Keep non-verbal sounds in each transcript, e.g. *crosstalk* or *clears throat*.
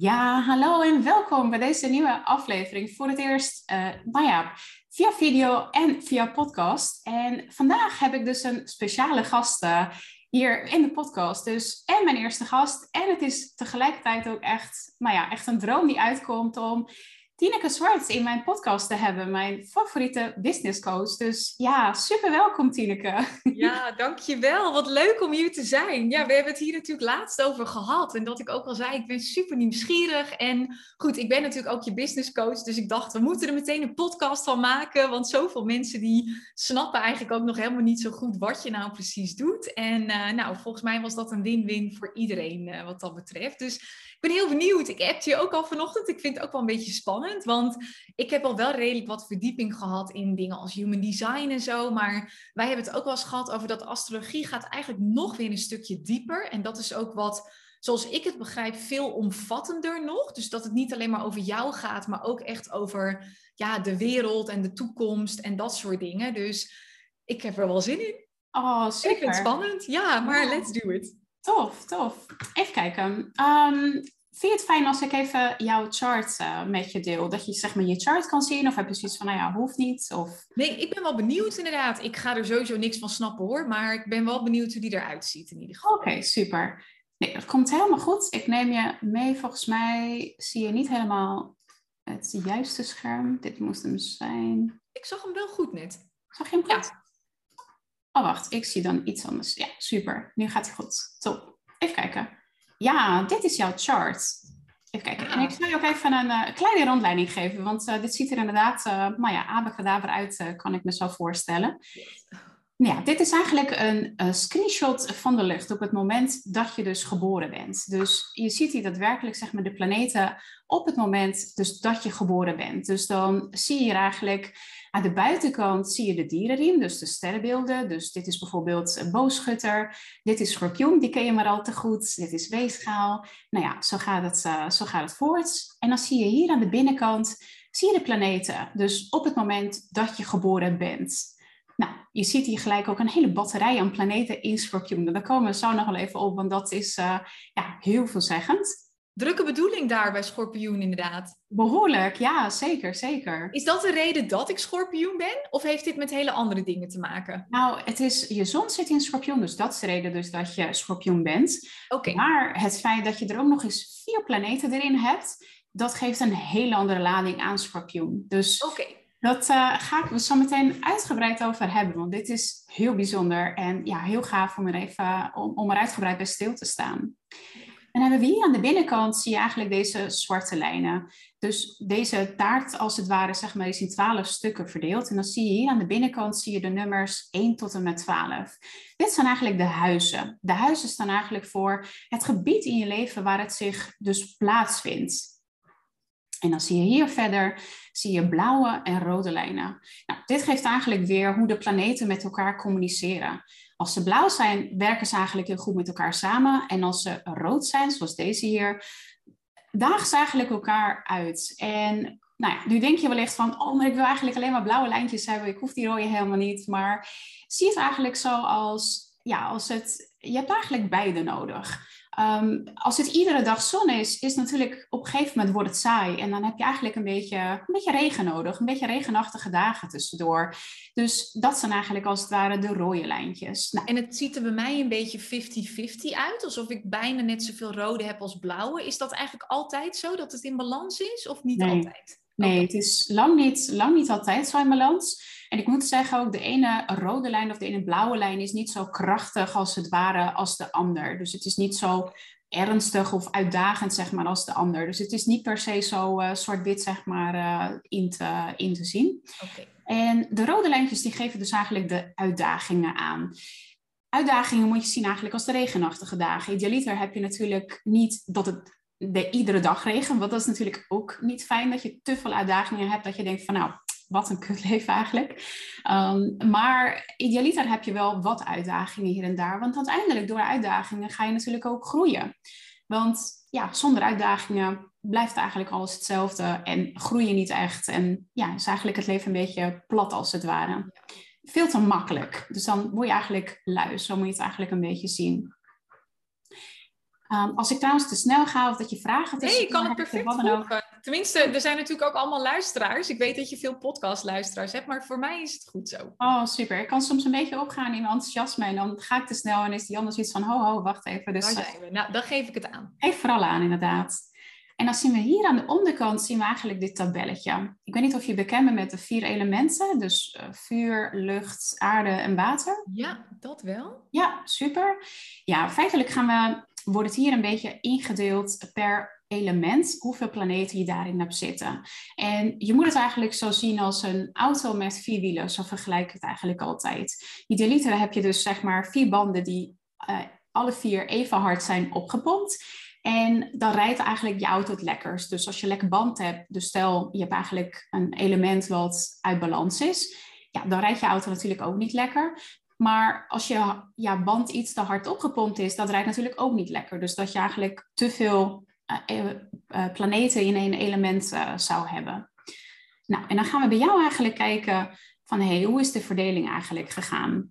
Ja, hallo en welkom bij deze nieuwe aflevering. Voor het eerst, uh, nou ja, via video en via podcast. En vandaag heb ik dus een speciale gast uh, hier in de podcast. Dus en mijn eerste gast. En het is tegelijkertijd ook echt, nou ja, echt een droom die uitkomt om Tineke Zwarts in mijn podcast te hebben, mijn favoriete business coach. Dus ja, super welkom Tineke. Ja, dankjewel. Wat leuk om hier te zijn. Ja, we hebben het hier natuurlijk laatst over gehad. En dat ik ook al zei, ik ben super nieuwsgierig. En goed, ik ben natuurlijk ook je business coach. Dus ik dacht, we moeten er meteen een podcast van maken. Want zoveel mensen die snappen eigenlijk ook nog helemaal niet zo goed wat je nou precies doet. En uh, nou, volgens mij was dat een win-win voor iedereen uh, wat dat betreft. Dus ben heel benieuwd. Ik heb je ook al vanochtend. Ik vind het ook wel een beetje spannend. Want ik heb al wel redelijk wat verdieping gehad in dingen als human design en zo. Maar wij hebben het ook wel eens gehad over dat astrologie gaat eigenlijk nog weer een stukje dieper. En dat is ook wat, zoals ik het begrijp, veel omvattender nog. Dus dat het niet alleen maar over jou gaat, maar ook echt over ja, de wereld en de toekomst en dat soort dingen. Dus ik heb er wel zin in. Oh, super. Ik vind het spannend. Ja, maar let's do it. Tof, tof. Even kijken. Um, Vind je het fijn als ik even jouw chart uh, met je deel? Dat je zeg maar je chart kan zien? Of heb je zoiets van, nou ja, hoeft niet? Of... Nee, ik ben wel benieuwd inderdaad. Ik ga er sowieso niks van snappen hoor. Maar ik ben wel benieuwd hoe die eruit ziet in ieder geval. Oké, super. Nee, dat komt helemaal goed. Ik neem je mee. Volgens mij zie je niet helemaal het juiste scherm. Dit moest hem zijn. Ik zag hem wel goed net. Zag je hem goed? Ja. Oh, wacht. Ik zie dan iets anders. Ja, super. Nu gaat hij goed. Top. Even kijken. Ja, dit is jouw chart. Even kijken. En ik zal je ook even een uh, kleine rondleiding geven, want uh, dit ziet er inderdaad, uh, nou ja, abacadabra uit, kan ik me zo voorstellen. Ja, dit is eigenlijk een, een, screenshot van de lucht op het moment dat je dus geboren bent. Dus je ziet hier daadwerkelijk zeg maar, de planeten op het moment dus dat je geboren bent. Dus dan zie je hier eigenlijk aan de buitenkant zie je de dierenriem, dus de sterrenbeelden. Dus dit is bijvoorbeeld boogschutter. Dit is schorpioen, die ken je maar al te goed. Dit is weegschaal. Nou ja, zo gaat het, uh, zo gaat het voort. En dan zie je hier aan de binnenkant zie je de planeten. Dus op het moment dat je geboren bent. Nou, je ziet hier gelijk ook een hele batterij aan planeten in Schorpioen. Daar komen we zo nog wel even op, want dat is uh, ja, heel veelzeggend. Drukke bedoeling daar bij schorpioen inderdaad. Behoorlijk, ja, zeker, zeker. Is dat de reden dat ik schorpioen ben? Of heeft dit met hele andere dingen te maken? Nou, het is, je zon zit in schorpioen, dus dat is de reden dus dat je schorpioen bent. Oké. Maar het feit dat je er ook nog eens vier planeten erin hebt, dat geeft een hele andere lading aan schorpioen. Dus Oké. Dat uh, ga ik er zo meteen uitgebreid over hebben, want dit is heel bijzonder en ja, heel gaaf om er even om, om er uitgebreid bij stil te staan. En hebben we hier aan de binnenkant zie je eigenlijk deze zwarte lijnen. Dus deze taart als het ware zeg maar, is in twaalf stukken verdeeld. En dan zie je hier aan de binnenkant zie je de nummers 1 tot en met 12. Dit zijn eigenlijk de huizen. De huizen staan eigenlijk voor het gebied in je leven waar het zich dus plaatsvindt. En dan zie je hier verder zie je blauwe en rode lijnen. Nou, dit geeft eigenlijk weer hoe de planeten met elkaar communiceren. Als ze blauw zijn, werken ze eigenlijk heel goed met elkaar samen. En als ze rood zijn, zoals deze hier, dagen ze eigenlijk elkaar uit. En nou ja, nu denk je wellicht van, oh, maar ik wil eigenlijk alleen maar blauwe lijntjes hebben. Ik hoef die rode helemaal niet. Maar zie het eigenlijk zo als, ja, als het, je hebt eigenlijk beide nodig. Um, als het iedere dag zon is, is natuurlijk op een gegeven moment wordt het saai. En dan heb je eigenlijk een beetje, een beetje regen nodig. Een beetje regenachtige dagen tussendoor. Dus dat zijn eigenlijk als het ware de rode lijntjes. Nou. En het ziet er bij mij een beetje 50-50 uit. Alsof ik bijna net zoveel rode heb als blauwe. Is dat eigenlijk altijd zo, dat het in balans is? Of niet altijd? Nee, het is lang niet, lang niet altijd zo in balans. En ik moet zeggen ook, de ene rode lijn of de ene blauwe lijn is niet zo krachtig als het ware als de ander. Dus het is niet zo ernstig of uitdagend, zeg maar, als de ander. Dus het is niet per se zo uh, zwart-wit, zeg maar, uh, in, te, in te zien. Okay. En de rode lijntjes, die geven dus eigenlijk de uitdagingen aan. Uitdagingen moet je zien eigenlijk als de regenachtige dagen. Idealiter heb je natuurlijk niet dat het de, iedere dag regen, want dat is natuurlijk ook niet fijn dat je te veel uitdagingen hebt dat je denkt van nou, wat een kutleven eigenlijk. Um, maar idealiter heb je wel wat uitdagingen hier en daar. Want uiteindelijk door uitdagingen ga je natuurlijk ook groeien. Want ja, zonder uitdagingen blijft eigenlijk alles hetzelfde en groei je niet echt. En ja, is eigenlijk het leven een beetje plat als het ware. Veel te makkelijk. Dus dan word je eigenlijk lui. Zo moet je het eigenlijk een beetje zien. Um, als ik trouwens te snel ga of dat je vragen Nee, ik kan het perfect volgen. Tenminste, er zijn natuurlijk ook allemaal luisteraars. Ik weet dat je veel podcastluisteraars hebt, maar voor mij is het goed zo. Oh, super. Ik kan soms een beetje opgaan in enthousiasme en dan ga ik te snel en is die anders iets van, ho, ho, wacht even. Dus, Daar zijn we. Nou, dan geef ik het aan. Geef vooral aan, inderdaad. En dan zien we hier aan de onderkant zien we eigenlijk dit tabelletje. Ik weet niet of je bekend bent met de vier elementen, dus uh, vuur, lucht, aarde en water. Ja, dat wel. Ja, super. Ja, feitelijk gaan we, wordt het hier een beetje ingedeeld per element, hoeveel planeten je daarin hebt zitten. En je moet het eigenlijk zo zien als een auto met vier wielen, zo vergelijk ik het eigenlijk altijd. Idealiter heb je dus zeg maar vier banden die uh, alle vier even hard zijn opgepompt. En dan rijdt eigenlijk je auto het lekkers. Dus als je lekker band hebt, dus stel je hebt eigenlijk een element wat uit balans is, ja, dan rijdt je auto natuurlijk ook niet lekker. Maar als je ja, band iets te hard opgepompt is, dat rijdt natuurlijk ook niet lekker. Dus dat je eigenlijk te veel uh, uh, planeten in één element zou hebben. Nou, en dan gaan we bij jou eigenlijk kijken van, hey, hoe is de verdeling eigenlijk gegaan?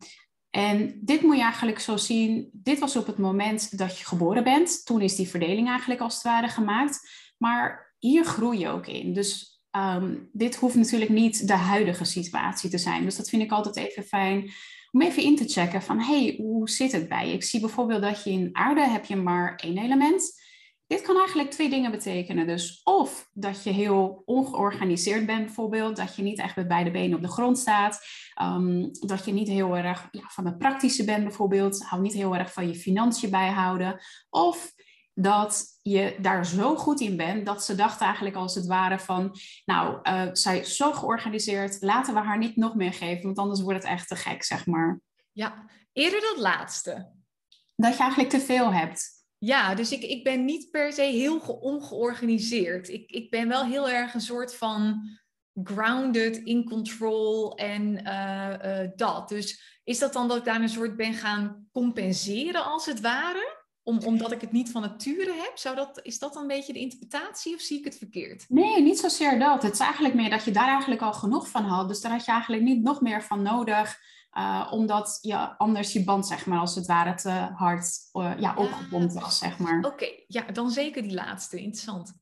En dit moet je eigenlijk zo zien. Dit was op het moment dat je geboren bent. Toen is die verdeling eigenlijk als het ware gemaakt. Maar hier groei je ook in. Dus um, dit hoeft natuurlijk niet de huidige situatie te zijn. Dus dat vind ik altijd even fijn om even in te checken van hey, hoe zit het bij? Ik zie bijvoorbeeld dat je in aarde heb je maar één element. Dit kan eigenlijk twee dingen betekenen. Dus of dat je heel ongeorganiseerd bent bijvoorbeeld, dat je niet echt met beide benen op de grond staat, um, dat je niet heel erg ja, van het praktische bent bijvoorbeeld, hou niet heel erg van je financiën bijhouden, of dat je daar zo goed in bent dat ze dachten eigenlijk als het ware van, nou, uh, zij is zo georganiseerd, laten we haar niet nog meer geven, want anders wordt het echt te gek, zeg maar. Ja, eerder dat laatste. Dat je eigenlijk te veel hebt. Ja, dus ik, ik ben niet per se heel ongeorganiseerd. Ik, ik ben wel heel erg een soort van grounded, in control en uh, uh, dat. Dus is dat dan dat ik daar een soort ben gaan compenseren als het ware? Om, omdat ik het niet van nature heb? Zou dat, is dat dan een beetje de interpretatie of zie ik het verkeerd? Nee, niet zozeer dat. Het is eigenlijk meer dat je daar eigenlijk al genoeg van had. Dus daar had je eigenlijk niet nog meer van nodig. Uh, omdat je anders je band, zeg maar, als het ware te hard uh, ja, opgepompt was, zeg maar. Oké, okay. ja, dan zeker die laatste. Interessant.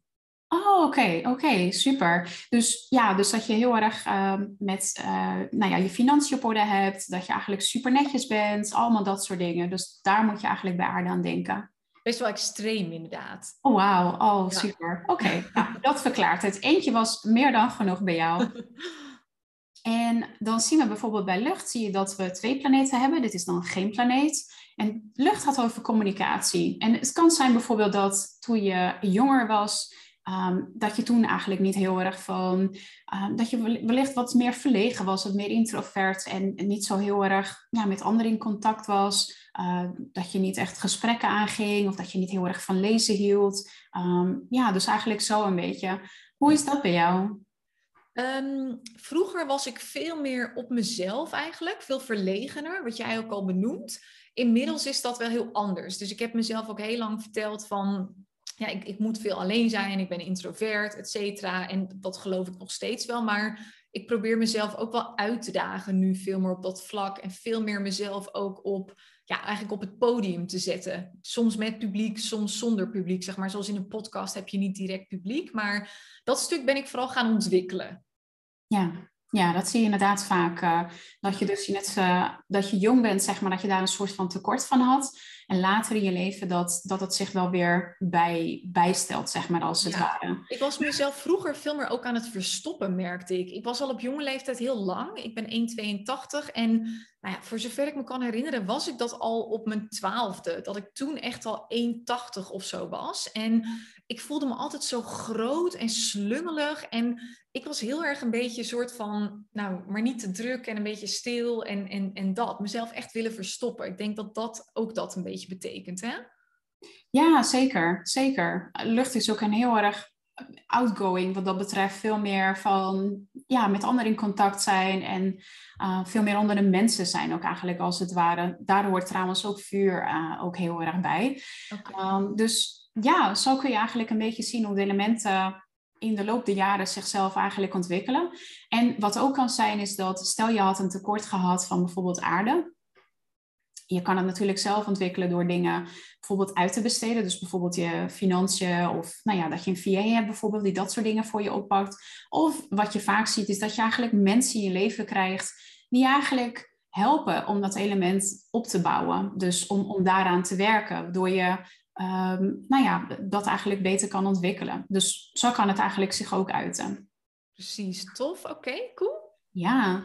Oh, oké, okay, oké, okay, super. Dus ja, dus dat je heel erg uh, met uh, nou ja, je financiën op orde hebt, dat je eigenlijk super netjes bent, allemaal dat soort dingen. Dus daar moet je eigenlijk bij aarde aan denken. Best wel extreem, inderdaad. Oh, wauw. Oh, ja. super. Oké, *laughs* nou, dat verklaart het. Eentje was meer dan genoeg bij jou. *laughs* En dan zien we bijvoorbeeld bij lucht, zie je dat we twee planeten hebben. Dit is dan geen planeet. En lucht gaat over communicatie. En het kan zijn bijvoorbeeld dat toen je jonger was, um, dat je toen eigenlijk niet heel erg van, um, dat je wellicht wat meer verlegen was, wat meer introvert en niet zo heel erg ja, met anderen in contact was. Uh, dat je niet echt gesprekken aanging of dat je niet heel erg van lezen hield. Ja, dus eigenlijk zo een beetje. Hoe is dat bij jou? Vroeger was ik veel meer op mezelf eigenlijk, veel verlegener, wat jij ook al benoemt. Inmiddels is dat wel heel anders. Dus ik heb mezelf ook heel lang verteld van, ja, ik, ik moet veel alleen zijn, ik ben introvert, et cetera. En dat geloof ik nog steeds wel, maar ik probeer mezelf ook wel uit te dagen nu veel meer op dat vlak en veel meer mezelf ook op, ja, eigenlijk op het podium te zetten. Soms met publiek, soms zonder publiek, zeg maar. Zoals in een podcast heb je niet direct publiek, maar dat stuk ben ik vooral gaan ontwikkelen. Ja, ja, dat zie je inderdaad vaak. Uh, dat je dus net, uh, dat je jong bent, zeg maar, dat je daar een soort van tekort van had. En later in je leven dat, dat het zich wel weer bij, bijstelt, zeg maar, als het ja. ware. Ik was mezelf vroeger veel meer ook aan het verstoppen, merkte ik. Ik was al op jonge leeftijd heel lang. Ik ben 1,82 en nou ja, voor zover ik me kan herinneren, was ik dat al op mijn twaalfde. Dat ik toen echt al 1,80 of zo was. En ik voelde me altijd zo groot en slungelig. En ik was heel erg een beetje een soort van, nou, maar niet te druk en een beetje stil en, en, en dat. Mezelf echt willen verstoppen. Ik denk dat dat ook dat een beetje betekent, hè? Ja, zeker. Zeker. Lucht is ook een heel erg outgoing wat dat betreft. Veel meer van ja, met anderen in contact zijn en uh, veel meer onder de mensen zijn ook eigenlijk als het ware. Daar hoort trouwens ook vuur uh, ook heel erg bij. Okay. Um, dus ja, zo kun je eigenlijk een beetje zien hoe de elementen in de loop der jaren zichzelf eigenlijk ontwikkelen. En wat ook kan zijn is dat, stel je had een tekort gehad van bijvoorbeeld aarde. je kan het natuurlijk zelf ontwikkelen door dingen bijvoorbeeld uit te besteden. Dus bijvoorbeeld je financiën of nou ja, dat je een VA hebt bijvoorbeeld die dat soort dingen voor je oppakt. Of wat je vaak ziet is dat je eigenlijk mensen in je leven krijgt die eigenlijk helpen om dat element op te bouwen. Dus om, om daaraan te werken, door je ehm, nou ja, dat eigenlijk beter kan ontwikkelen. Dus zo kan het eigenlijk zich ook uiten. Precies, tof. Oké, cool. Ja,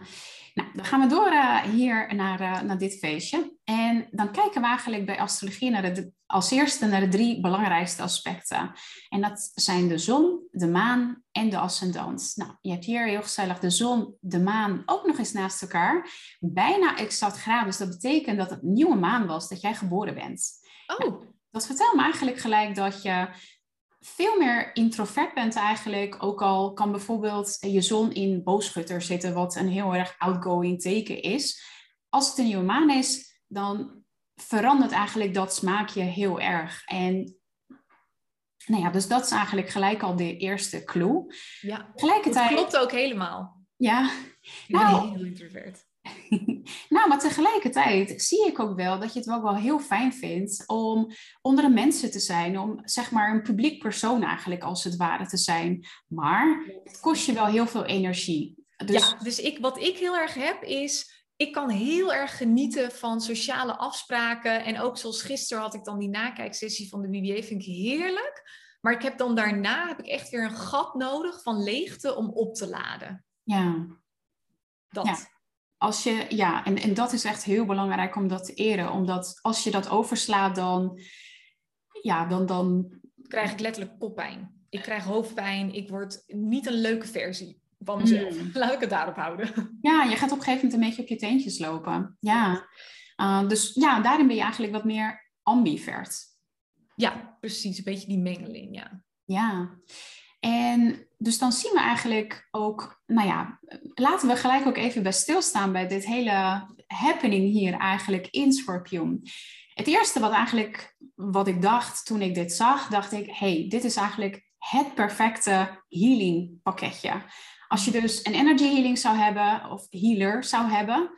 nou, dan gaan we door uh, hier naar, uh, naar dit feestje. En dan kijken we eigenlijk bij astrologie naar de, als eerste naar de drie belangrijkste aspecten. En dat zijn de zon, de maan en de ascendant. Nou, je hebt hier heel gezellig de zon, de maan ook nog eens naast elkaar. Bijna exact graden, dus dat betekent dat het nieuwe maan was dat jij geboren bent. Oh. Nou, dat vertelt me eigenlijk gelijk dat je veel meer introvert bent eigenlijk. Ook al kan bijvoorbeeld je zon in boogschutter zitten, wat een heel erg outgoing teken is. Als het een nieuwe maan is, dan verandert eigenlijk dat smaakje heel erg. En nou ja, dus dat is eigenlijk gelijk al de eerste clue. Ja, Tegelijkertijd... dat klopt ook helemaal. Ja. Ik ben nou, heel introvert. *laughs* nou, maar tegelijkertijd zie ik ook wel dat je het ook wel heel fijn vindt om onder de mensen te zijn, om zeg maar een publiek persoon eigenlijk als het ware te zijn. Maar het kost je wel heel veel energie. Dus... Ja, dus ik, wat ik heel erg heb is, ik kan heel erg genieten van sociale afspraken. En ook zoals gisteren had ik dan die nakijksessie van de BBA, vind ik heerlijk. Maar ik heb dan daarna heb ik echt weer een gat nodig van leegte om op te laden. Ja. Dat. Ja als je, ja, en, en dat is echt heel belangrijk om dat te eren. Omdat als je dat overslaat, dan, ja, dan, dan... Krijg ik letterlijk koppijn. Ik krijg hoofdpijn. Ik word niet een leuke versie van mezelf. Hmm. *laughs* Laat ik het daarop houden. *laughs* Ja, je gaat op een gegeven moment een beetje op je teentjes lopen. Ja. Uh, dus ja, daarin ben je eigenlijk wat meer ambivert. Ja, precies. Een beetje die mengeling, ja. Ja. En dus dan zien we eigenlijk ook, nou ja, laten we gelijk ook even bij stilstaan bij dit hele happening hier eigenlijk in Scorpion. Het eerste wat eigenlijk, wat ik dacht toen ik dit zag, dacht ik, hey, dit is eigenlijk het perfecte healing pakketje. Als je dus een energy healing zou hebben, of healer zou hebben,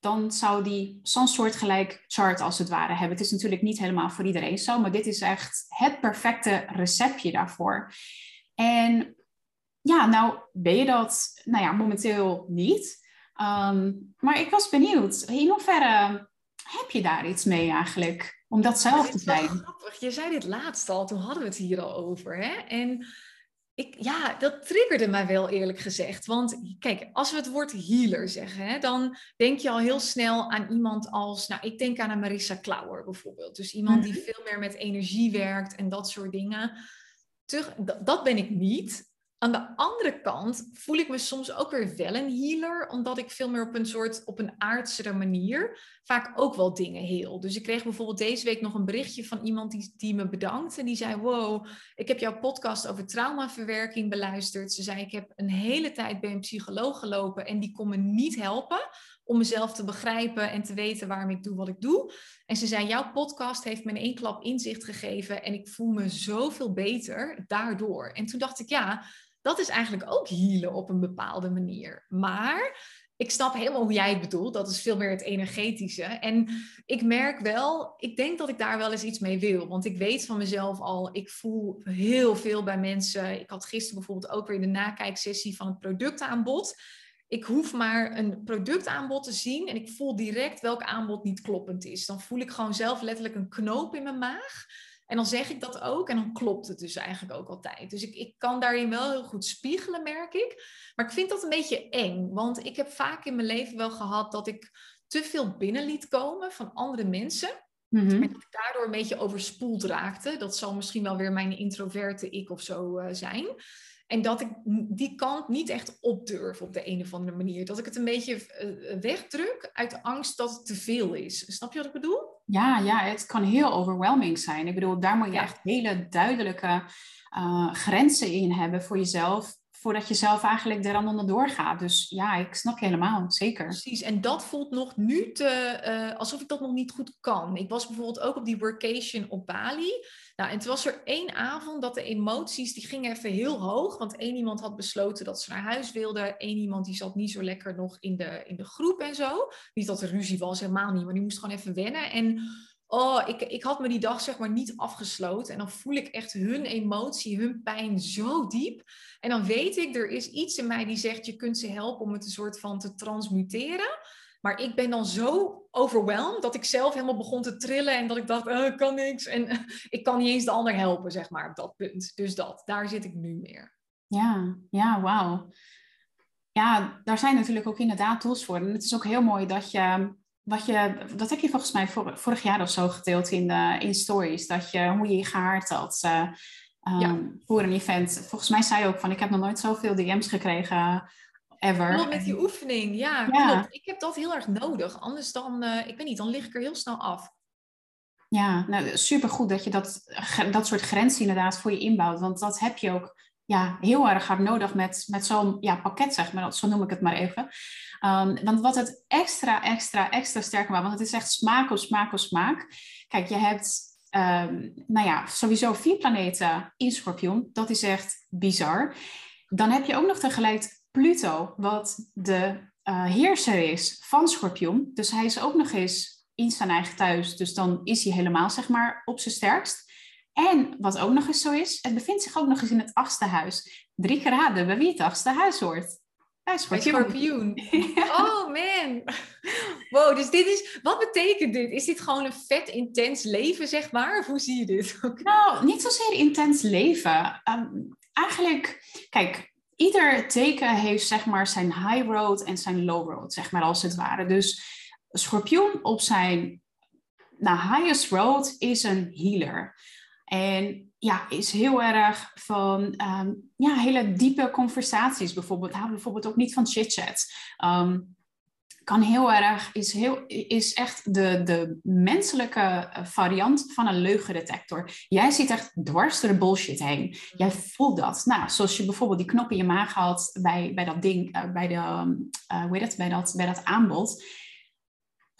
dan zou die zo'n soortgelijk chart als het ware hebben. Het is natuurlijk niet helemaal voor iedereen zo, maar dit is echt het perfecte receptje daarvoor. En ja, nou ben je dat nou ja, momenteel niet. Ehm, maar ik was benieuwd, in hoeverre heb je daar iets mee eigenlijk? Om dat zelf te zijn. Grappig. Je zei dit laatst al, toen hadden we het hier al over. Hè? En ik, ja, dat triggerde mij wel eerlijk gezegd. Want kijk, als we het woord healer zeggen, hè, dan denk je al heel snel aan iemand als, nou, ik denk aan een Marissa Klauer bijvoorbeeld. Dus iemand die mhm. veel meer met energie werkt en dat soort dingen. Terug, dat ben ik niet. Aan de andere kant voel ik me soms ook weer wel een healer, omdat ik veel meer op een soort, op een aardsere manier vaak ook wel dingen heel. Dus ik kreeg bijvoorbeeld deze week nog een berichtje van iemand die, die me bedankte. Die zei, wow, ik heb jouw podcast over traumaverwerking beluisterd. Ze zei, ik heb een hele tijd bij een psycholoog gelopen en die kon me niet helpen om mezelf te begrijpen en te weten waarom ik doe wat ik doe. En ze zei, jouw podcast heeft me in één klap inzicht gegeven en ik voel me zoveel beter daardoor. En toen dacht ik, ja, dat is eigenlijk ook healen op een bepaalde manier. Maar ik snap helemaal hoe jij het bedoelt. Dat is veel meer het energetische. En ik merk wel, ik denk dat ik daar wel eens iets mee wil. Want ik weet van mezelf al, ik voel heel veel bij mensen. Ik had gisteren bijvoorbeeld ook weer de nakijksessie van het productaanbod. Ik hoef maar een productaanbod te zien en ik voel direct welk aanbod niet kloppend is. Dan voel ik gewoon zelf letterlijk een knoop in mijn maag. En dan zeg ik dat ook en dan klopt het dus eigenlijk ook altijd. Dus ik, ik kan daarin wel heel goed spiegelen, merk ik. Maar ik vind dat een beetje eng, want ik heb vaak in mijn leven wel gehad dat ik te veel binnen liet komen van andere mensen. Mm En dat ik daardoor een beetje overspoeld raakte. Dat zal misschien wel weer mijn introverte ik of zo uh, zijn. En dat ik die kant niet echt opdurf op de een of andere manier. Dat ik het een beetje uh, wegdruk uit angst dat het te veel is. Snap je wat ik bedoel? Ja, ja, het kan heel overwhelming zijn. Ik bedoel, daar moet je echt hele duidelijke uh, grenzen in hebben voor jezelf. Voordat je zelf eigenlijk er aan onderdoor gaat. Dus ja, ik snap je helemaal, zeker. Precies, en dat voelt nog nu te, uh, alsof ik dat nog niet goed kan. Ik was bijvoorbeeld ook op die workation op Bali. Nou, en toen was er één avond dat de emoties, die gingen even heel hoog. Want één iemand had besloten dat ze naar huis wilde. Eén iemand die zat niet zo lekker nog in de, in de groep en zo. Niet dat er ruzie was, helemaal niet. Maar die moest gewoon even wennen. En oh, ik, ik had me die dag zeg maar niet afgesloten. En dan voel ik echt hun emotie, hun pijn zo diep. En dan weet ik, er is iets in mij die zegt, je kunt ze helpen om het een soort van te transmuteren. Maar ik ben dan zo overweldigd dat ik zelf helemaal begon te trillen en dat ik dacht, oh, kan niks. En *laughs* ik kan niet eens de ander helpen, zeg maar, op dat punt. Dus dat, daar zit ik nu meer. Ja, ja, wauw. Ja, daar zijn natuurlijk ook inderdaad tools voor. En het is ook heel mooi dat je, wat je, dat heb je volgens mij vorig jaar of zo gedeeld in, de, in stories, dat je, hoe je je gehaard had uh, voor een event. Volgens mij zei je ook van, ik heb nog nooit zoveel DM's gekregen ever. met die oefening, ja, klopt. Ik heb dat heel erg nodig. Anders dan, uh, ik weet niet, dan lig ik er heel snel af. Ja, nou, supergoed dat je dat, dat soort grenzen inderdaad voor je inbouwt. Want dat heb je ook ja, heel erg hard nodig met, met zo'n ja, pakket, zeg maar. Zo noem ik het maar even. Um, want wat het extra, extra, extra sterker maakt, want het is echt smaak op smaak op smaak. Kijk, je hebt um, nou ja, sowieso vier planeten in Scorpion. Dat is echt bizar. Dan heb je ook nog tegelijk Pluto, wat de uh, heerser is van Schorpioen. Dus hij is ook nog eens in zijn eigen thuis. Dus dan is hij helemaal, zeg maar, op zijn sterkst. En wat ook nog eens zo is, het bevindt zich ook nog eens in het achtste huis. Drie keer raden bij wie het achtste huis hoort. Bij Schorpioen. *laughs* Oh man. Wow, dus dit is, wat betekent dit? Is dit gewoon een vet intens leven, zeg maar? Of hoe zie je dit? Nou, niet zozeer intens leven. Um, eigenlijk, kijk, ieder teken heeft zeg maar zijn high road en zijn low road, zeg maar als het ware. Dus schorpioen op zijn nou, highest road is een healer. En ja, is heel erg van um, ja, hele diepe conversaties bijvoorbeeld. Houdt bijvoorbeeld ook niet van chit-chat. Um, kan heel erg, is, heel, is echt de, de menselijke eh, variant van een leugendetector. Jij zit echt dwars door de bullshit heen. Jij voelt dat. Nou, zoals je bijvoorbeeld die knop in je maag had bij, bij dat ding, uh, bij, de, uh, hoe heet bij, dat, bij dat aanbod.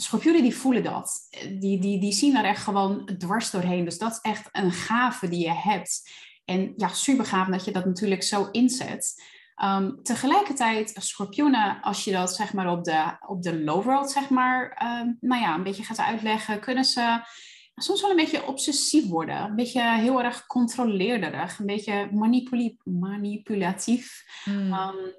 Schorpioenen die voelen dat. Die, die, die zien daar echt gewoon dwars doorheen. Dus dat is echt een gave die je hebt. En ja, super gaaf dat je dat natuurlijk zo inzet. Um, tegelijkertijd, schorpioenen, als je dat zeg maar op de, op de low road, zeg maar, um, nou ja, een beetje gaat uitleggen, kunnen ze soms wel een beetje obsessief worden. Een beetje heel erg controleerderig, een beetje manipulatief. Um,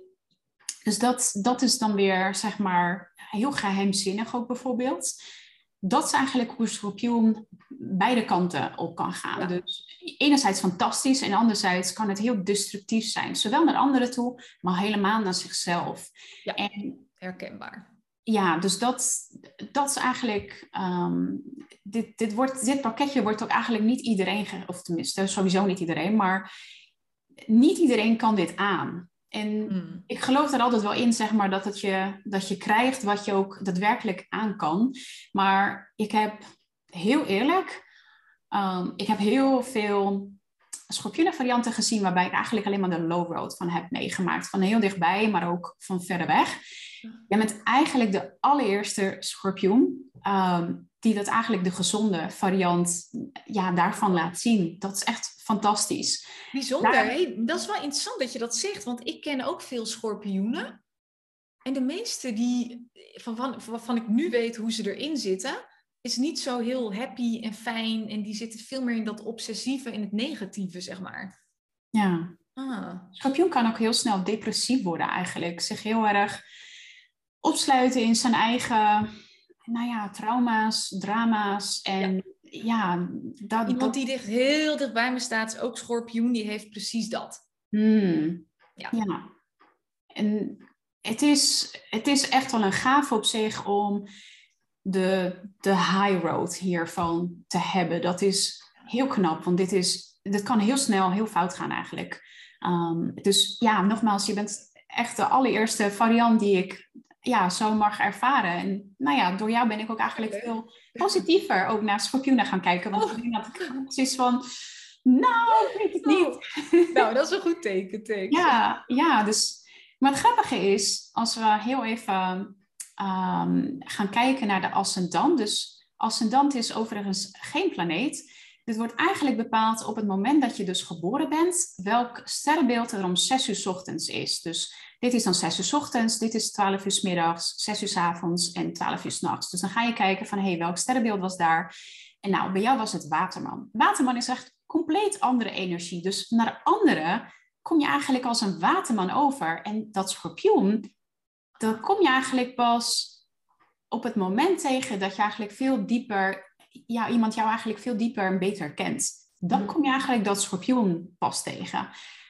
dus dat, dat is dan weer, zeg maar, heel geheimzinnig ook bijvoorbeeld. Dat is eigenlijk hoe schorpioen beide kanten op kan gaan. Dus enerzijds fantastisch en anderzijds kan het heel destructief zijn. Zowel naar anderen toe, maar helemaal naar zichzelf. Ja, en, herkenbaar. Ja, dus dat, dat is eigenlijk... Um, dit, dit, wordt, dit pakketje wordt ook eigenlijk niet iedereen... Of tenminste, sowieso niet iedereen, maar niet iedereen kan dit aan. En hmm. ik geloof er altijd wel in, zeg maar, dat, het je, dat je krijgt wat je ook daadwerkelijk aan kan. Maar ik heb heel eerlijk Um, ik heb heel veel schorpioenen varianten gezien waarbij ik eigenlijk alleen maar de low road van heb meegemaakt. Van heel dichtbij, maar ook van verder weg. Jij bent eigenlijk de allereerste schorpioen um, die dat eigenlijk de gezonde variant ja, daarvan laat zien. Dat is echt fantastisch. Bijzonder. Daar... dat is wel interessant dat je dat zegt, want ik ken ook veel schorpioenen. En de meeste die, van, van, waarvan ik nu weet hoe ze erin zitten, is niet zo heel happy en fijn. En die zitten veel meer in dat obsessieve, in het negatieve, zeg maar. Ja. Ah. Schorpioen kan ook heel snel depressief worden eigenlijk. Zich heel erg opsluiten in zijn eigen, nou ja, trauma's, drama's. En ja, dat... Iemand die dicht, heel dicht bij me staat, ook schorpioen, die heeft precies dat. Hmm. Ja. ja. En het is, het is echt wel een gave op zich om de, de high road hiervan te hebben. Dat is heel knap, want dit, is, dit kan heel snel heel fout gaan eigenlijk. Um, dus ja, nogmaals, je bent echt de allereerste variant die ik ja, zo mag ervaren. En nou ja, door jou ben ik ook eigenlijk veel positiever ook naar schorpioenen gaan kijken. Want oh. ik denk dat ik precies van Nou, ik weet het niet. Oh. Nou, dat is een goed teken, Ja, ja, dus... Maar het grappige is, als we heel even um, gaan kijken naar de ascendant. Dus ascendant is overigens geen planeet. Dit wordt eigenlijk bepaald op het moment dat je dus geboren bent, welk sterrenbeeld er om 6 uur s ochtends is. Dus dit is dan 6 uur s ochtends, dit is 12 uur s middags, 6 uur s avonds en 12 uur s nachts. Dus dan ga je kijken van, hé, hey, welk sterrenbeeld was daar? En nou, bij jou was het waterman. Waterman is echt compleet andere energie. Dus naar anderen kom je eigenlijk als een waterman over. En dat schorpioen, dan kom je eigenlijk pas op het moment tegen dat je eigenlijk veel dieper, ja, iemand jou eigenlijk veel dieper en beter kent. Dan mhm. kom je eigenlijk dat schorpioen pas tegen.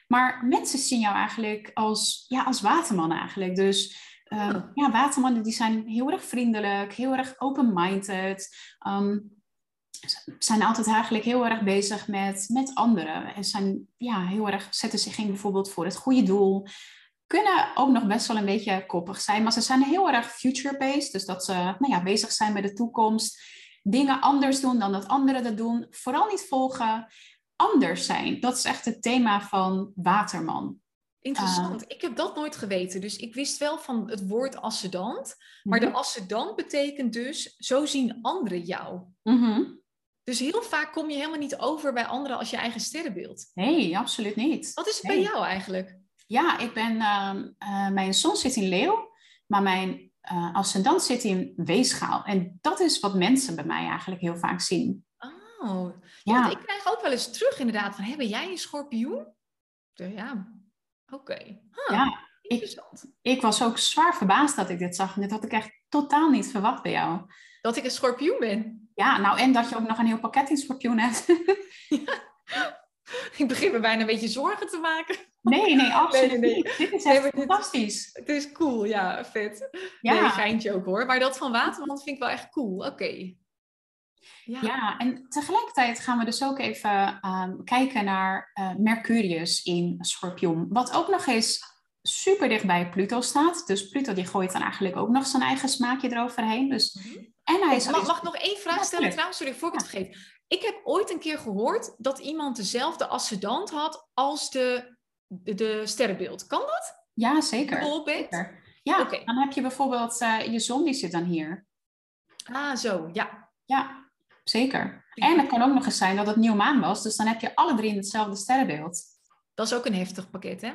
Maar mensen zien jou eigenlijk als, ja, als waterman eigenlijk. Dus uh, ja, watermannen die zijn heel erg vriendelijk, heel erg open-minded. Um, zijn altijd eigenlijk heel erg bezig met, met anderen. En zijn ja, heel erg, zetten zich in bijvoorbeeld voor het goede doel kunnen ook nog best wel een beetje koppig zijn. Maar ze zijn heel erg future-based. Dus dat ze nou ja, bezig zijn met de toekomst. Dingen anders doen dan dat anderen dat doen. Vooral niet volgen. Anders zijn. Dat is echt het thema van Waterman. Interessant. ik heb dat nooit geweten. Dus ik wist wel van het woord ascendant. Maar de mhm. ascendant betekent dus, zo zien anderen jou. Mhm. Dus heel vaak kom je helemaal niet over bij anderen als je eigen sterrenbeeld. Nee, absoluut niet. Wat is het bij jou eigenlijk? Ja, ik ben, uh, mijn zon zit in leeuw, maar mijn uh, ascendant zit in weegschaal. En dat is wat mensen bij mij eigenlijk heel vaak zien. Oh, ja. ik krijg ook wel eens terug inderdaad van, ben jij een schorpioen? Ja, oké. ja, interessant. Ik, ik was ook zwaar verbaasd dat ik dit zag. En dit had ik echt totaal niet verwacht bij jou. Dat ik een schorpioen ben? Ja, nou en dat je ook nog een heel pakket in schorpioen hebt. *laughs* Ik begin me bijna een beetje zorgen te maken. Nee, nee, absoluut nee, nee, Dit is echt fantastisch. Het is cool, ja, vet. Ja. Nee, geintje ook hoor. Maar dat van Waterman vind ik wel echt cool. Oké. Ja. ja. en tegelijkertijd gaan we dus ook even um, kijken naar uh, Mercurius in Schorpioen. Wat ook nog eens super dicht bij Pluto staat. Dus Pluto die gooit dan eigenlijk ook nog zijn eigen smaakje eroverheen. Dus, mm -hmm. en hij is mag, mag ik nog één vraag stellen trouwens? Sorry, voor ik het vergeet. Ik heb ooit een keer gehoord dat iemand dezelfde ascendant had als de, de, sterrenbeeld. Kan dat? Ja, zeker. zeker. Ja, dan heb je bijvoorbeeld uh, je zon, die zit dan hier. Ah, zo, ja. Ja, zeker. En het kan ook nog eens zijn dat het nieuw maan was, dus dan heb je alle drie in hetzelfde sterrenbeeld. Dat is ook een heftig pakket, hè?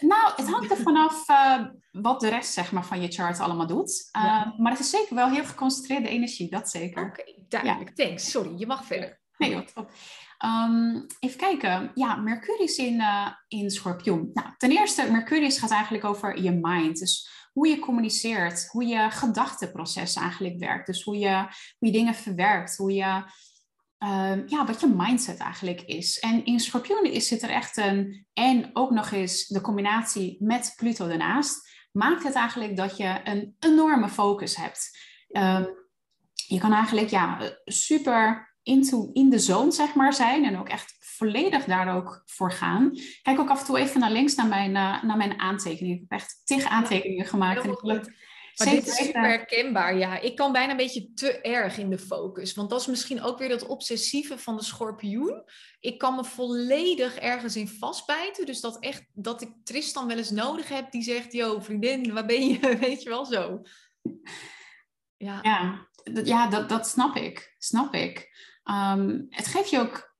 Nou, het hangt er vanaf uh, wat de rest zeg maar, van je chart allemaal doet. Uh, Maar het is zeker wel heel geconcentreerde energie, dat zeker. Oké, okay, duidelijk. Ja. Thanks. Sorry, je mag verder. Nee, wat top. Um, even kijken. Ja, Mercurius in, uh, in Schorpioen. Nou, ten eerste, Mercurius gaat eigenlijk over je mind. Dus hoe je communiceert, hoe je gedachteproces eigenlijk werkt. Dus hoe je, hoe je dingen verwerkt, hoe je Ehm, ja, wat je mindset eigenlijk is. En in Scorpioen is zit er echt een, en ook nog eens de combinatie met Pluto ernaast, maakt het eigenlijk dat je een enorme focus hebt. Ehm, je kan eigenlijk ja, super into, in de zone zeg maar, zijn en ook echt volledig daar ook voor gaan. Kijk ook af en toe even naar links naar mijn, uh, naar mijn aantekeningen. Ik heb echt tig aantekeningen gemaakt. En ik maar dit is super herkenbaar, ja. Ik kan bijna een beetje te erg in de focus. Want dat is misschien ook weer dat obsessieve van de schorpioen. Ik kan me volledig ergens in vastbijten. Dus dat, echt, dat ik Tristan wel eens nodig heb die zegt... Yo, vriendin, waar ben je? *laughs* Weet je wel zo. Ja, ja, ja dat, dat snap ik. Snap ik. Ehm, het geeft je ook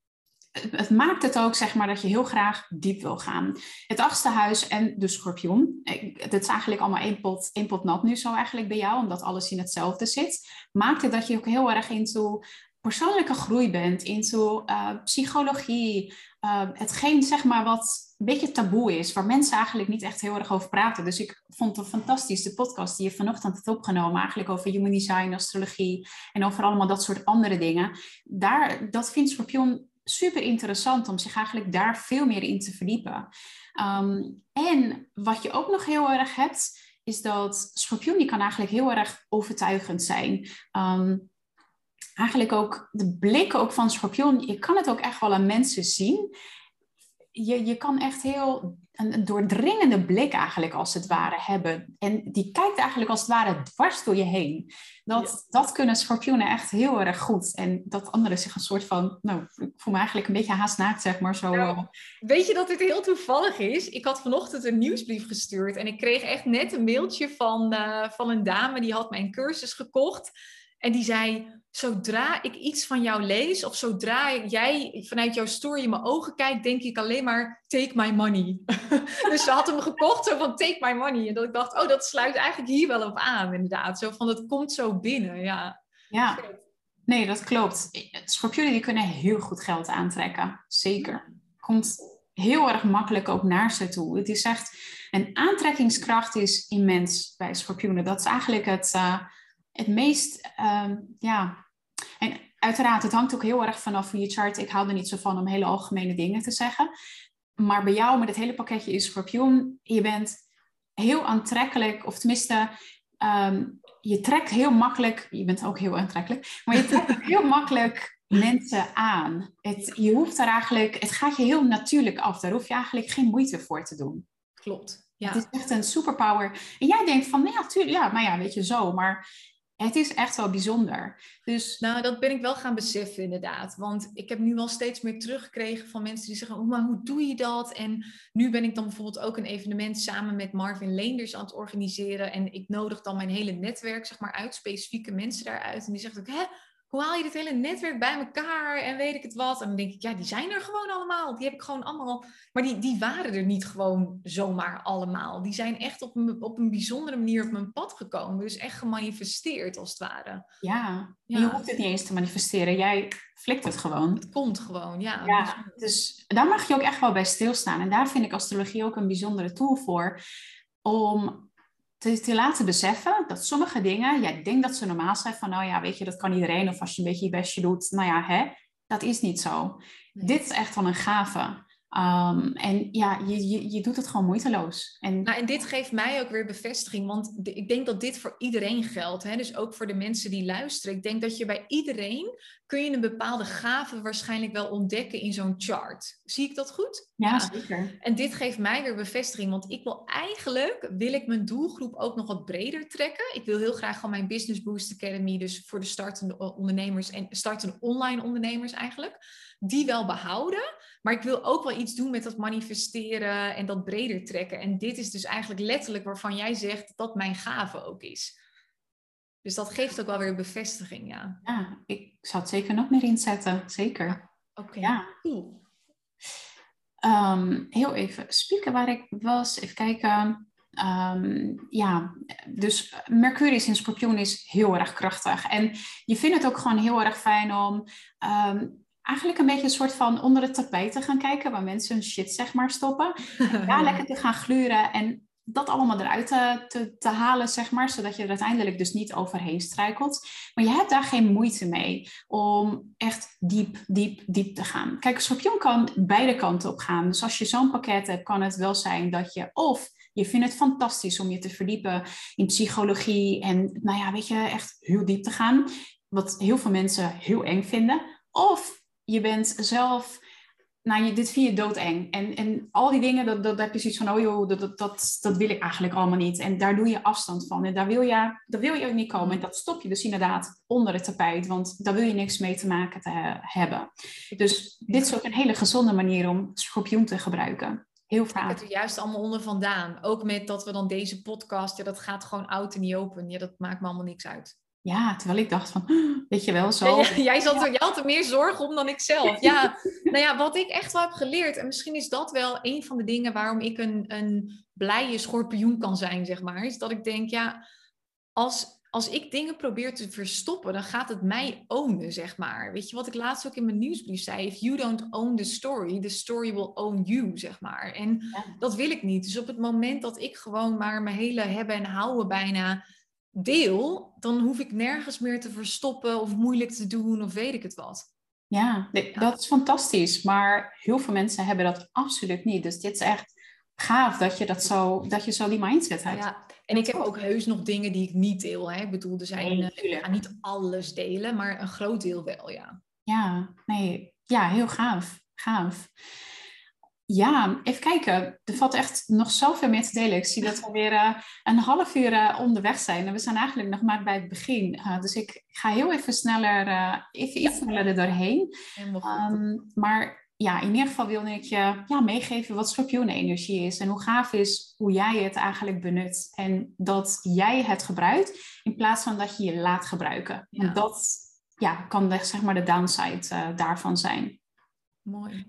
het maakt het ook, zeg maar, dat je heel graag diep wil gaan. Het achtste huis en de schorpioen. Het is eigenlijk allemaal één pot, één pot nat nu zo eigenlijk bij jou, omdat alles in hetzelfde zit. Maakt het dat je ook heel erg into persoonlijke groei bent, into uh, psychologie. Uh, hetgeen, zeg maar, wat een beetje taboe is, waar mensen eigenlijk niet echt heel erg over praten. Dus ik vond het fantastisch, de podcast die je vanochtend hebt opgenomen, eigenlijk over human design, astrologie en over allemaal dat soort andere dingen. Daar, dat vindt Scorpion super interessant om zich eigenlijk daar veel meer in te verdiepen. Ehm, en wat je ook nog heel erg hebt, is dat schorpioen die kan eigenlijk heel erg overtuigend zijn. Um, eigenlijk ook de blik ook van schorpioen, je kan het ook echt wel aan mensen zien. Je, je kan echt heel een, doordringende blik eigenlijk als het ware hebben. En die kijkt eigenlijk als het ware dwars door je heen. Dat, dat kunnen schorpioenen echt heel erg goed. En dat anderen zich een soort van, nou, ik voel me eigenlijk een beetje haast naakt, zeg maar. Zo, nou, eh. weet je dat dit heel toevallig is? Ik had vanochtend een nieuwsbrief gestuurd en ik kreeg echt net een mailtje van, uh, van een dame die had mijn cursus gekocht. En die zei, zodra ik iets van jou lees of zodra jij vanuit jouw story in mijn ogen kijkt, denk ik alleen maar take my money. *laughs* dus ze had hem gekocht zo van take my money. En dat ik dacht, oh, dat sluit eigenlijk hier wel op aan, inderdaad. Zo van, het komt zo binnen, ja. Ja, nee, dat klopt. Schorpioenen die kunnen heel goed geld aantrekken, zeker. Komt heel erg makkelijk ook naar ze toe. Het is echt, een aantrekkingskracht is immens bij schorpioenen. Dat is eigenlijk het... Uh, het meest, ehm, ja. En uiteraard, het hangt ook heel erg vanaf van je chart. Ik hou er niet zo van om hele algemene dingen te zeggen. Maar bij jou met het hele pakketje is schorpioen. Je bent heel aantrekkelijk, of tenminste, ehm, je trekt heel makkelijk. Je bent ook heel aantrekkelijk, maar je trekt *laughs* heel makkelijk mensen aan. Het, je hoeft daar eigenlijk, het gaat je heel natuurlijk af. Daar hoef je eigenlijk geen moeite voor te doen. Klopt. Ja. Het is echt een superpower. En jij denkt van, ja, tuurlijk, ja, maar ja, weet je zo. Maar het is echt wel bijzonder. Dus... Nou, dat ben ik wel gaan beseffen inderdaad. Want ik heb nu wel steeds meer teruggekregen van mensen die zeggen... Oh, maar hoe doe je dat? En nu ben ik dan bijvoorbeeld ook een evenement samen met Marvin Leenders aan het organiseren. En ik nodig dan mijn hele netwerk zeg maar, uit, specifieke mensen daaruit. En die zeggen ook, hè, hoe haal je dit hele netwerk bij elkaar en weet ik het wat? En dan denk ik, ja, die zijn er gewoon allemaal. Die heb ik gewoon allemaal. Maar die, die waren er niet gewoon zomaar allemaal. Die zijn echt op een, op een bijzondere manier op mijn pad gekomen. Dus echt gemanifesteerd als het ware. Ja, ja. je hoeft het niet eens te manifesteren. Jij flikt het gewoon. Het komt gewoon, ja. ja dus daar mag je ook echt wel bij stilstaan. En daar vind ik astrologie ook een bijzondere tool voor. Om te, te, laten beseffen dat sommige dingen, jij denkt dat ze normaal zijn, van nou ja, weet je, dat kan iedereen, of als je een beetje je bestje doet, nou ja, hè, dat is niet zo. Dit is echt wel een gave. Um, en ja, je, je, je doet het gewoon moeiteloos. En... Nou, en dit geeft mij ook weer bevestiging, want ik denk dat dit voor iedereen geldt. Hè? Dus ook voor de mensen die luisteren. Ik denk dat je bij iedereen kun je een bepaalde gave waarschijnlijk wel ontdekken in zo'n chart. Zie ik dat goed? Ja, zeker. En dit geeft mij weer bevestiging, want ik wil eigenlijk, wil ik mijn doelgroep ook nog wat breder trekken. Ik wil heel graag van mijn Business Boost Academy, dus voor de startende ondernemers en startende online ondernemers eigenlijk die wel behouden. Maar ik wil ook wel iets doen met dat manifesteren en dat breder trekken. En dit is dus eigenlijk letterlijk waarvan jij zegt dat mijn gave ook is. Dus dat geeft ook wel weer bevestiging, ja. Ja, ik zou het zeker nog meer inzetten, zeker. Oké, ja. cool. Ehm, heel even spieken waar ik was. Even kijken. Ehm, ja, dus Mercurius in Scorpioen is heel erg krachtig. En je vindt het ook gewoon heel erg fijn om ehm, eigenlijk een beetje een soort van onder het tapijt te gaan kijken, waar mensen hun shit zeg maar stoppen. *laughs* Daar lekker te gaan gluren en dat allemaal eruit te, te, te, halen, zeg maar, zodat je er uiteindelijk dus niet overheen struikelt. Maar je hebt daar geen moeite mee om echt diep, diep, diep te gaan. Kijk, een schorpioen kan beide kanten op gaan. Dus als je zo'n pakket hebt, kan het wel zijn dat je of je vindt het fantastisch om je te verdiepen in psychologie en, nou ja, weet je, echt heel diep te gaan. Wat heel veel mensen heel eng vinden. Of je bent zelf, nou, je, dit vind je doodeng. En, en al die dingen, dat, dat, heb je zoiets van, oh joh, dat, dat, dat, dat wil ik eigenlijk allemaal niet. En daar doe je afstand van. En daar wil je, daar wil je ook niet komen. En dat stop je dus inderdaad onder het tapijt, want daar wil je niks mee te maken te hebben. Dus dit is ook een hele gezonde manier om schorpioen te gebruiken. Heel vaak. Het er juist allemaal onder vandaan. Ook met dat we dan deze podcast, ja, dat gaat gewoon oud en niet open. Ja, dat maakt me allemaal niks uit. Ja, terwijl ik dacht van, weet je wel, zo. jij, zat er, jij had er meer zorgen om dan ik zelf. Ja, *laughs* nou ja, wat ik echt wel heb geleerd, en misschien is dat wel een van de dingen waarom ik een, een blije schorpioen kan zijn, zeg maar, is dat ik denk, ja, als, als ik dingen probeer te verstoppen, dan gaat het mij ownen, zeg maar. Weet je wat ik laatst ook in mijn nieuwsbrief zei? If you don't own the story, the story will own you, zeg maar. En dat wil ik niet. Dus op het moment dat ik gewoon maar mijn hele hebben en houden bijna deel, dan hoef ik nergens meer te verstoppen of moeilijk te doen of weet ik het wat. Ja, dat is fantastisch. Maar heel veel mensen hebben dat absoluut niet. Dus dit is echt gaaf dat je, dat zo, dat je zo die mindset hebt. Ja, en ik heb ook heus nog dingen die ik niet deel. Hè? Ik bedoel, er zijn, nee, eh, ik ga niet alles delen, maar een groot deel wel, ja. Ja, nee, ja, heel gaaf. Gaaf. Ja, even kijken. Er valt echt nog zoveel meer te delen. Ik zie dat we weer uh, een half uur uh, onderweg zijn. En we zijn eigenlijk nog maar bij het begin. Uh, dus ik ga heel even sneller, even iets sneller er doorheen. Um, maar ja, in ieder geval wilde ik je ja, meegeven wat schorpioenenergie is. En hoe gaaf is hoe jij het eigenlijk benut. En dat jij het gebruikt in plaats van dat je je laat gebruiken. Ja. En dat ja, kan de, zeg maar de downside daarvan zijn. Mooi.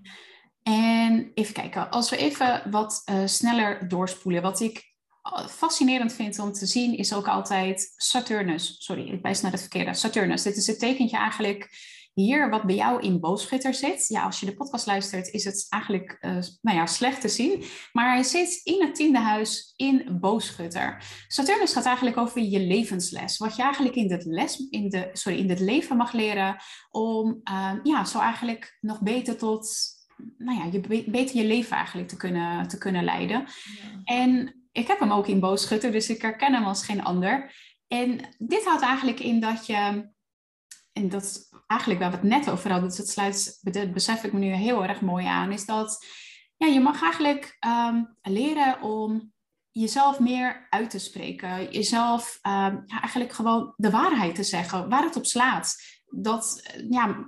En even kijken, als we even wat uh, sneller doorspoelen. Wat ik eh, fascinerend vind om te zien is ook altijd Saturnus. Sorry, ik wijs naar het verkeerde. Saturnus, dit is het tekentje eigenlijk hier wat bij jou in boogschutter zit. Ja, als je de podcast luistert is het eigenlijk uh, nou ja, slecht te zien. Maar hij zit in het tiende huis in boogschutter. Saturnus gaat eigenlijk over je levensles. Wat je eigenlijk in dit, les, in de, sorry, in dit leven mag leren om uh, ja, zo eigenlijk nog beter tot nou ja, je beter je leven eigenlijk te kunnen, te kunnen leiden. En ik heb hem ook in boogschutter, dus ik herken hem als geen ander. En dit houdt eigenlijk in dat je, en dat is eigenlijk waar we het net over hadden, dus dat sluit, dat besef ik me nu heel erg mooi aan, is dat ja, je mag eigenlijk um, leren om jezelf meer uit te spreken. Jezelf um, ja, eigenlijk gewoon de waarheid te zeggen, waar het op slaat dat ja,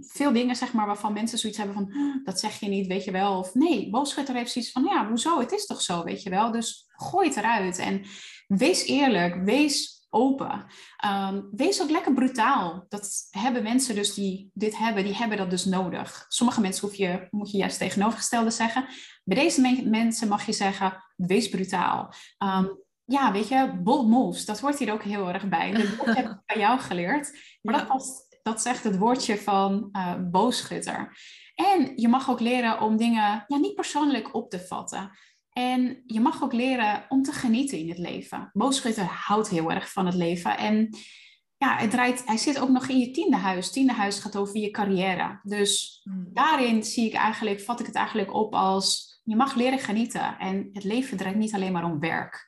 veel dingen zeg maar, waarvan mensen zoiets hebben van dat zeg je niet, weet je wel. Of nee, boogschutter heeft zoiets van ja, hoezo? Het is toch zo, weet je wel. Dus gooi het eruit en wees eerlijk, wees open. Um, wees ook lekker brutaal. Dat hebben mensen dus die dit hebben, die hebben dat dus nodig. Sommige mensen hoef je, moet je juist tegenovergestelde zeggen. Bij deze mensen mag je zeggen, wees brutaal. Um, ja, weet je, bold moves, dat hoort hier ook heel erg bij. Dat heb ik bij jou geleerd. Maar dat, past, dat is echt het woordje van uh, boogschutter. En je mag ook leren om dingen ja, niet persoonlijk op te vatten. En je mag ook leren om te genieten in het leven. Boogschutter houdt heel erg van het leven. En ja, het draait, hij zit ook nog in je tiende huis. Tiende huis gaat over je carrière. Dus hmm. daarin zie ik eigenlijk, vat ik het eigenlijk op als je mag leren genieten. En het leven draait niet alleen maar om werk.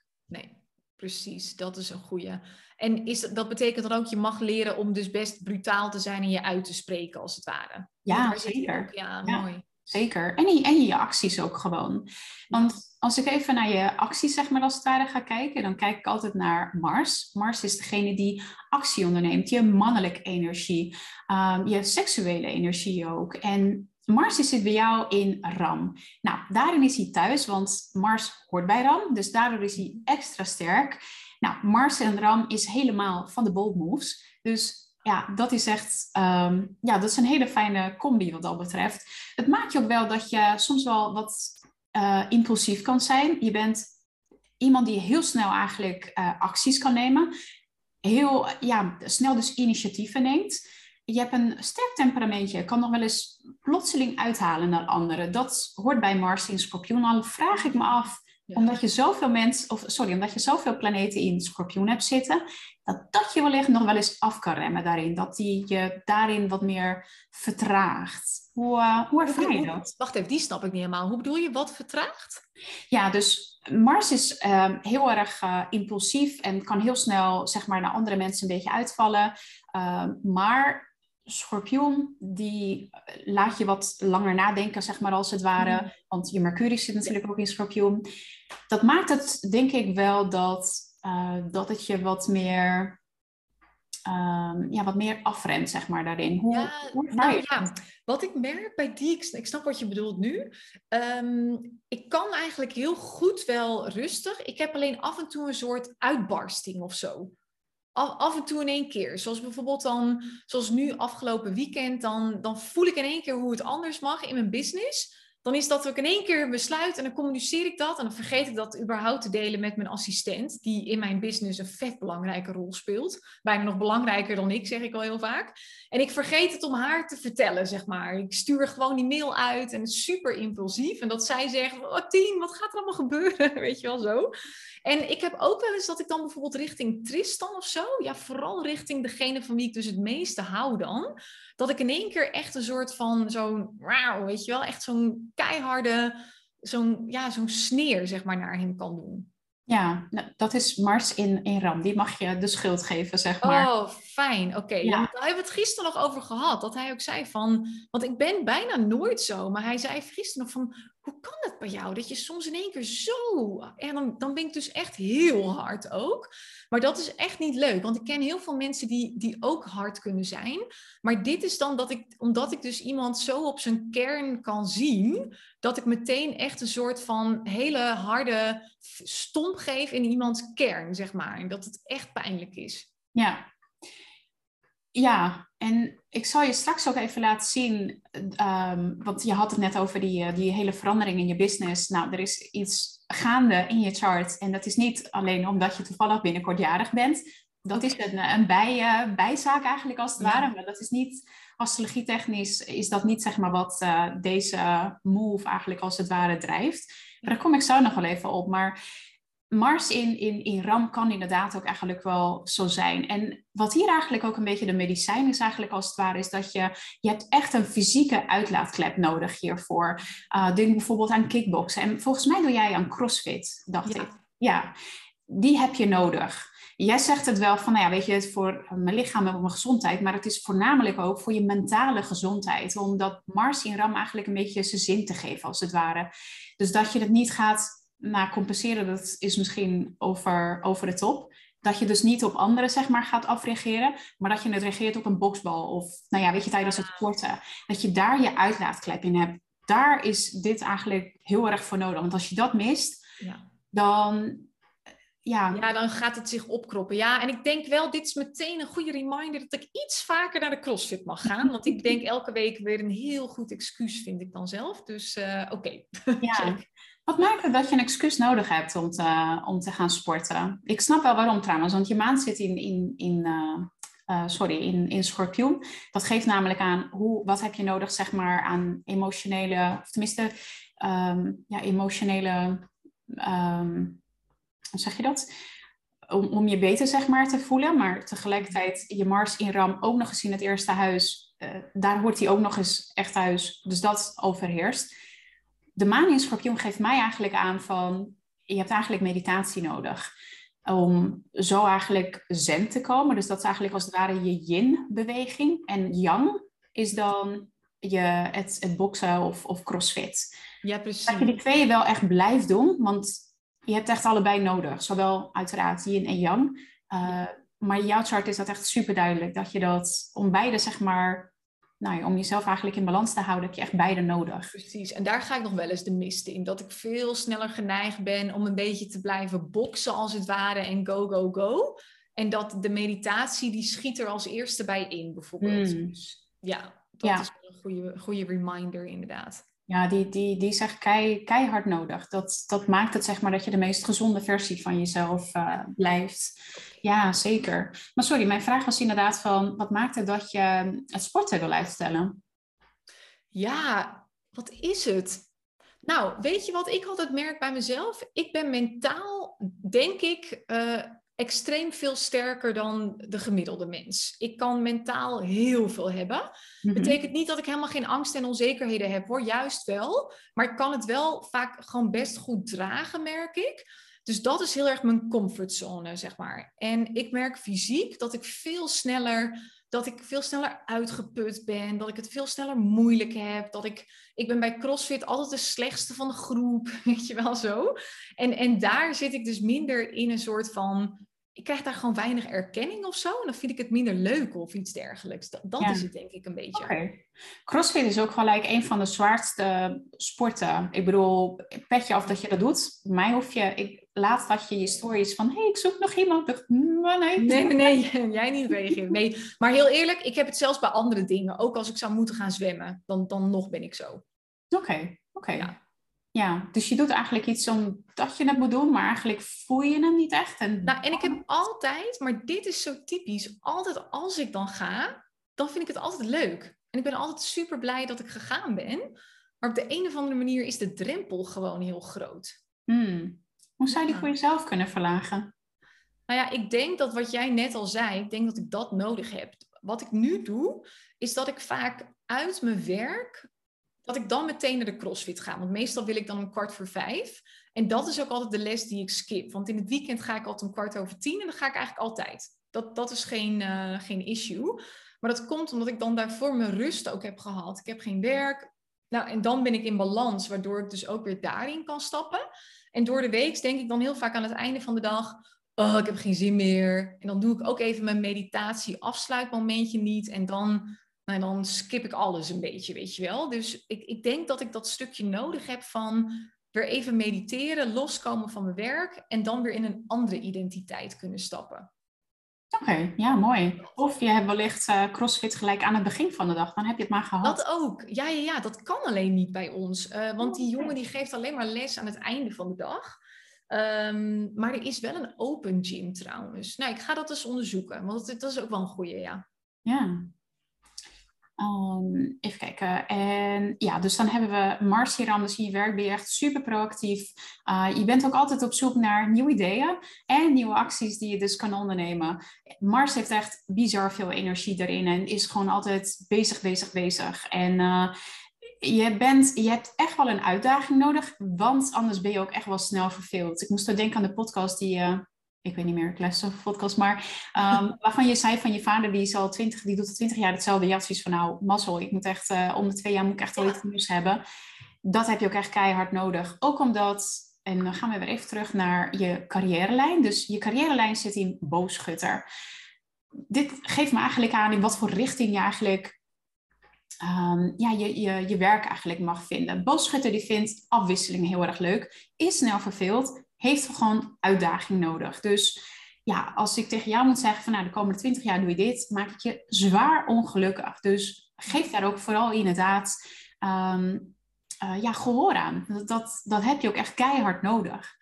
Precies. Dat is een goede. En is, dat betekent dan ook, je mag leren om dus best brutaal te zijn en je uit te spreken, als het ware. Ja, zeker. ja, mooi. Zeker. En in, en je acties ook gewoon. Want als ik even naar je acties, zeg maar, als het ware ga kijken, dan kijk ik altijd naar Mars. Mars is degene die actie onderneemt, je mannelijke energie, um, je seksuele energie ook. En Mars zit bij jou in Ram. Nou, daarin is hij thuis, want Mars hoort bij Ram, dus daardoor is hij extra sterk. Nou, Mars en Ram is helemaal van de bold moves. Dus ja, dat is echt, um, ja, dat is een hele fijne combi wat dat betreft. Het maakt je ook wel dat je soms wel wat uh, impulsief kan zijn. Je bent iemand die heel snel eigenlijk uh, acties kan nemen. Heel ja, snel dus initiatieven neemt je hebt een sterk temperamentje, kan nog wel eens plotseling uithalen naar anderen. Dat hoort bij Mars in Scorpioen. Al vraag ik me af, omdat je zoveel mensen, of sorry, omdat je zoveel planeten in Scorpioen hebt zitten, dat dat je wellicht nog wel eens af kan remmen daarin. Dat die je daarin wat meer vertraagt. Hoe, uh, hoe ervaar je dat? Wacht even, die snap ik niet helemaal. Hoe bedoel je wat vertraagt? Ja, dus Mars is uh, heel erg uh, impulsief en kan heel snel zeg maar, naar andere mensen een beetje uitvallen. Uh, maar schorpioen, die eh, laat je wat langer nadenken, zeg maar als het ware. Mm. Want je Mercurius zit natuurlijk ook in schorpioen. Dat maakt het, denk ik wel, dat, uh, dat het je wat meer... Um, ja, wat meer afremt, zeg maar, daarin. Hoe, ja, hoe nou, ja, wat ik merk bij die, ik snap wat je bedoelt nu. Um, ik kan eigenlijk heel goed wel rustig. Ik heb alleen af en toe een soort uitbarsting of zo af en toe in één keer. Zoals bijvoorbeeld dan, zoals nu afgelopen weekend, dan, dan voel ik in één keer hoe het anders mag in mijn business. Dan is dat ook in één keer een besluit en dan communiceer ik dat. En dan vergeet ik dat überhaupt te delen met mijn assistent, die in mijn business een vet belangrijke rol speelt. Bijna nog belangrijker dan ik, zeg ik al heel vaak. En ik vergeet het om haar te vertellen, zeg maar. Ik stuur gewoon die mail uit en super impulsief. En dat zij zegt, oh Tien, wat gaat er allemaal gebeuren? *laughs* Weet je wel zo. En ik heb ook wel eens dat ik dan bijvoorbeeld richting Tristan of zo, ja, vooral richting degene van wie ik dus het meeste hou dan, dat ik in één keer echt een soort van zo'n, weet je wel, echt zo'n keiharde, zo'n ja, zo'n sneer, zeg maar, naar hem kan doen. Ja, nou, dat is Mars in, in Ram. Die mag je de schuld geven, zeg maar. Oh, fijn. Oké. Ja. daar hebben we het gisteren nog over gehad. Dat hij ook zei van... Want ik ben bijna nooit zo. Maar hij zei gisteren nog van... hoe kan dat bij jou? Dat je soms in één keer zo. En dan, dan ben ik dus echt heel hard ook. Maar dat is echt niet leuk. Want ik ken heel veel mensen die, die ook hard kunnen zijn. Maar dit is dan dat ik, omdat ik dus iemand zo op zijn kern kan zien. Dat ik meteen echt een soort van hele harde stomp geef in iemands kern, zeg maar. En dat het echt pijnlijk is. Ja, ja, en ik zal je straks ook even laten zien, um, want je had het net over die, eh, die hele verandering in je business. Nou, er is iets gaande in je chart en dat is niet alleen omdat je toevallig binnenkort jarig bent. Dat is een, een bij, uh, bijzaak eigenlijk als het ware, maar dat is niet, astrologietechnisch is dat niet zeg maar wat uh, deze move eigenlijk als het ware drijft. Maar daar kom ik zo nog wel even op. Maar Mars in, in, in RAM kan inderdaad ook eigenlijk wel zo zijn. En wat hier eigenlijk ook een beetje de medicijn is eigenlijk als het ware, is dat je, je hebt echt een fysieke uitlaatklep nodig hiervoor. Uh, denk bijvoorbeeld aan kickboksen. En volgens mij doe jij aan crossfit, dacht ik. Ja, die heb je nodig. Jij zegt het wel van, nou ja, weet je, het voor mijn lichaam en mijn gezondheid, maar het is voornamelijk ook voor je mentale gezondheid. Omdat Mars in RAM eigenlijk een beetje zijn zin te geven, als het ware. Dus dat je het niet gaat nou, compenseren, dat is misschien over, over de top. Dat je dus niet op anderen zeg maar, gaat afreageren, maar dat je het reageert op een boksbal of nou ja, weet je, tijdens het sporten. Dat je daar je uitlaatklep in hebt. Daar is dit eigenlijk heel erg voor nodig. Want als je dat mist, ja. dan ja. ja, dan gaat het zich opkroppen. Ja, en ik denk wel, dit is meteen een goede reminder dat ik iets vaker naar de CrossFit mag gaan. Want ik denk elke week weer een heel goed excuus, vind ik dan zelf. Dus uh, oké. *laughs* Ja. Wat maakt het dat je een excuus nodig hebt om te, om te gaan sporten? Ik snap wel waarom trouwens, want je maan zit in, in, in, uh, uh, sorry, in, in schorpioen. Dat geeft namelijk aan hoe, wat heb je nodig zeg maar, aan emotionele, of tenminste um, ja, emotionele, um, hoe zeg je dat? Om, om je beter zeg maar, te voelen, maar tegelijkertijd je Mars in Ram ook nog eens in het eerste huis. Uh, daar hoort hij ook nog eens echt thuis. Dus dat overheerst de maan in schorpioen geeft mij eigenlijk aan van, je hebt eigenlijk meditatie nodig. Om zo eigenlijk zen te komen. Dus dat is eigenlijk als het ware je yin-beweging. En yang is dan je, het, het boksen of, of crossfit. Ja, precies. Dat je die twee wel echt blijft doen, want je hebt echt allebei nodig. Zowel uiteraard yin en yang. Uh, maar jouw chart is dat echt super duidelijk. Dat je dat om beide zeg maar nou ja, om jezelf eigenlijk in balans te houden, heb je echt beide nodig. Precies, en daar ga ik nog wel eens de mist in. Dat ik veel sneller geneigd ben om een beetje te blijven boksen als het ware en go, go, go. En dat de meditatie, die schiet er als eerste bij in, bijvoorbeeld. Hmm. Dus ja, dat is een goede, goede reminder inderdaad. Ja, die, die, die is echt kei, keihard nodig. Dat, dat maakt het zeg maar dat je de meest gezonde versie van jezelf uh, blijft. Ja, zeker. Maar sorry, mijn vraag was inderdaad van... wat maakt het dat je het sporten wil uitstellen? Ja, wat is het? Nou, weet je wat ik altijd merk bij mezelf? Ik ben mentaal, denk ik, uh, extreem veel sterker dan de gemiddelde mens. Ik kan mentaal heel veel hebben. Mm Betekent niet dat ik helemaal geen angst en onzekerheden heb, hoor. Juist wel. Maar ik kan het wel vaak gewoon best goed dragen, merk ik. Dus dat is heel erg mijn comfortzone, zeg maar. En ik merk fysiek dat ik veel sneller dat ik veel sneller uitgeput ben, dat ik het veel sneller moeilijk heb, dat ik, ik ben bij CrossFit altijd de slechtste van de groep, *laughs* weet je wel zo. En, en daar zit ik dus minder in een soort van ik krijg daar gewoon weinig erkenning of zo. En dan vind ik het minder leuk of iets dergelijks. Dat, dat is het denk ik een beetje. Okay. Crossfit is ook gelijk een van de zwaarste sporten. Ik bedoel, pet je af dat je dat doet. mij hoef je... Ik, laatst had je je stories van... hey, ik zoek nog iemand. nee, *laughs* nee, nee, *laughs* jij niet reageren. Nee, maar heel eerlijk, ik heb het zelfs bij andere dingen. Ook als ik zou moeten gaan zwemmen, dan, dan nog ben ik zo. Oké, oké. Ja. Ja, dus je doet eigenlijk iets omdat je het moet doen, maar eigenlijk voel je hem niet echt. En... Nou, en ik heb altijd, maar dit is zo typisch, altijd als ik dan ga, dan vind ik het altijd leuk. En ik ben altijd super blij dat ik gegaan ben. Maar op de een of andere manier is de drempel gewoon heel groot. Hmm. Hoe zou je die voor jezelf kunnen verlagen? Nou ja, ik denk dat wat jij net al zei, ik denk dat ik dat nodig heb. Wat ik nu doe, is dat ik vaak uit mijn werk dat ik dan meteen naar de crossfit ga. Want meestal wil ik dan om kwart voor vijf. En dat is ook altijd de les die ik skip. Want in het weekend ga ik altijd om kwart over tien en dan ga ik eigenlijk altijd. Dat, dat is geen, uh, geen issue. Maar dat komt omdat ik dan daarvoor mijn rust ook heb gehad. Ik heb geen werk. Nou, en dan ben ik in balans, waardoor ik dus ook weer daarin kan stappen. En door de week denk ik dan heel vaak aan het einde van de dag, oh, ik heb geen zin meer. En dan doe ik ook even mijn meditatie afsluitmomentje niet. En dan, nou, dan skip ik alles een beetje, weet je wel. Dus ik, ik denk dat ik dat stukje nodig heb van weer even mediteren, loskomen van mijn werk en dan weer in een andere identiteit kunnen stappen. Oké, ja, mooi. Of je hebt wellicht uh, CrossFit gelijk aan het begin van de dag, dan heb je het maar gehad. Dat ook. Ja, ja, ja dat kan alleen niet bij ons. Uh, want die jongen die geeft alleen maar les aan het einde van de dag. Um, maar er is wel een open gym trouwens. Nou, ik ga dat eens onderzoeken, want dat, dat is ook wel een goede, ja. Ja, Um, even kijken. En ja, dus dan hebben we Mars hier anders in je werk. Ben je echt super proactief. Uh, je bent ook altijd op zoek naar nieuwe ideeën en nieuwe acties die je dus kan ondernemen. Mars heeft echt bizar veel energie erin en is gewoon altijd bezig, bezig, bezig. En uh, je, bent, je hebt echt wel een uitdaging nodig, want anders ben je ook echt wel snel verveeld. Ik moest er denken aan de podcast die uh, ik weet niet meer, les of podcast, maar um, *laughs* waarvan je zei van je vader, die is al twintig, die doet al twintig jaar hetzelfde. Zoiets van, nou, mazzel, ik moet echt, uh, om de twee jaar moet ik echt wel iets nieuws hebben. Dat heb je ook echt keihard nodig. Ook omdat, en dan gaan we weer even terug naar je carrièrelijn. Dus je carrièrelijn zit in boogschutter. Dit geeft me eigenlijk aan in wat voor richting je eigenlijk um, ja, je, je, je werk eigenlijk mag vinden. Boogschutter die vindt afwisseling heel erg leuk, is snel verveeld, heeft gewoon uitdaging nodig. Dus ja, als ik tegen jou moet zeggen van nou de komende 20 jaar doe je dit, maak ik je zwaar ongelukkig. Dus geef daar ook vooral inderdaad um, uh, ja, gehoor aan. Dat, dat, dat heb je ook echt keihard nodig.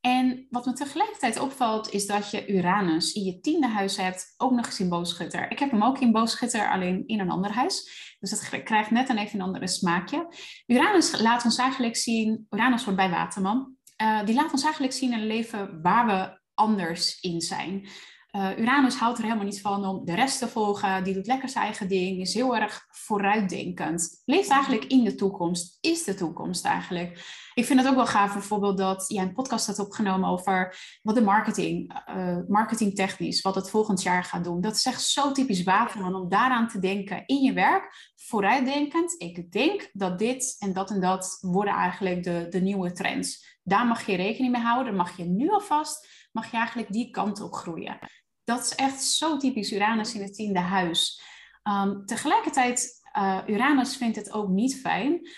En wat me tegelijkertijd opvalt, is dat je Uranus in je tiende huis hebt, ook nog eens in boogschutter. Ik heb hem ook in boogschutter, alleen in een ander huis. Dus dat krijgt net een even een andere smaakje. Uranus laat ons eigenlijk zien, Uranus wordt bij Waterman, uh, die laat ons eigenlijk zien een leven waar we anders in zijn. Uh, Uranus houdt er helemaal niet van om de rest te volgen. Die doet lekker zijn eigen ding, is heel erg vooruitdenkend. Leeft eigenlijk in de toekomst, is de toekomst eigenlijk. Ik vind het ook wel gaaf bijvoorbeeld dat jij een podcast hebt opgenomen over wat de marketing, uh, marketingtechnisch, wat het volgend jaar gaat doen. Dat is echt zo typisch Waterman om daaraan te denken in je werk. Vooruitdenkend, ik denk dat dit en dat en dat worden eigenlijk de, de nieuwe trends. Daar mag je rekening mee houden. mag je nu alvast, mag je eigenlijk die kant op groeien. Dat is echt zo typisch Uranus in het tiende huis. Um, tegelijkertijd, uh, Uranus vindt het ook niet fijn.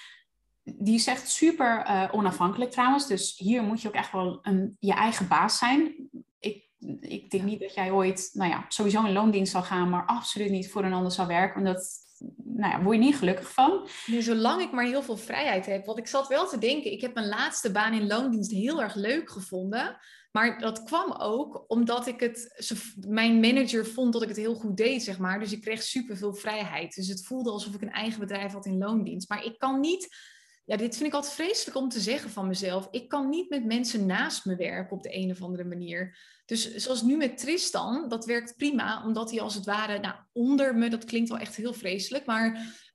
Die is echt super uh, onafhankelijk trouwens. Dus hier moet je ook echt wel een, je eigen baas zijn. Ik, ik denk niet dat jij ooit, nou ja, sowieso in loondienst zal gaan, maar absoluut niet voor een ander zal werken. Want dat, nou ja, word je niet gelukkig van. Nee, zolang ik maar heel veel vrijheid heb. Want ik zat wel te denken, ik heb mijn laatste baan in loondienst heel erg leuk gevonden. Maar dat kwam ook omdat ik het, mijn manager vond dat ik het heel goed deed, zeg maar. Dus ik kreeg superveel vrijheid. Dus het voelde alsof ik een eigen bedrijf had in loondienst. Maar ik kan niet ja, dit vind ik altijd vreselijk om te zeggen van mezelf. Ik kan niet met mensen naast me werken op de een of andere manier. Dus zoals nu met Tristan, dat werkt prima, omdat hij als het ware nou, onder me, dat klinkt wel echt heel vreselijk, maar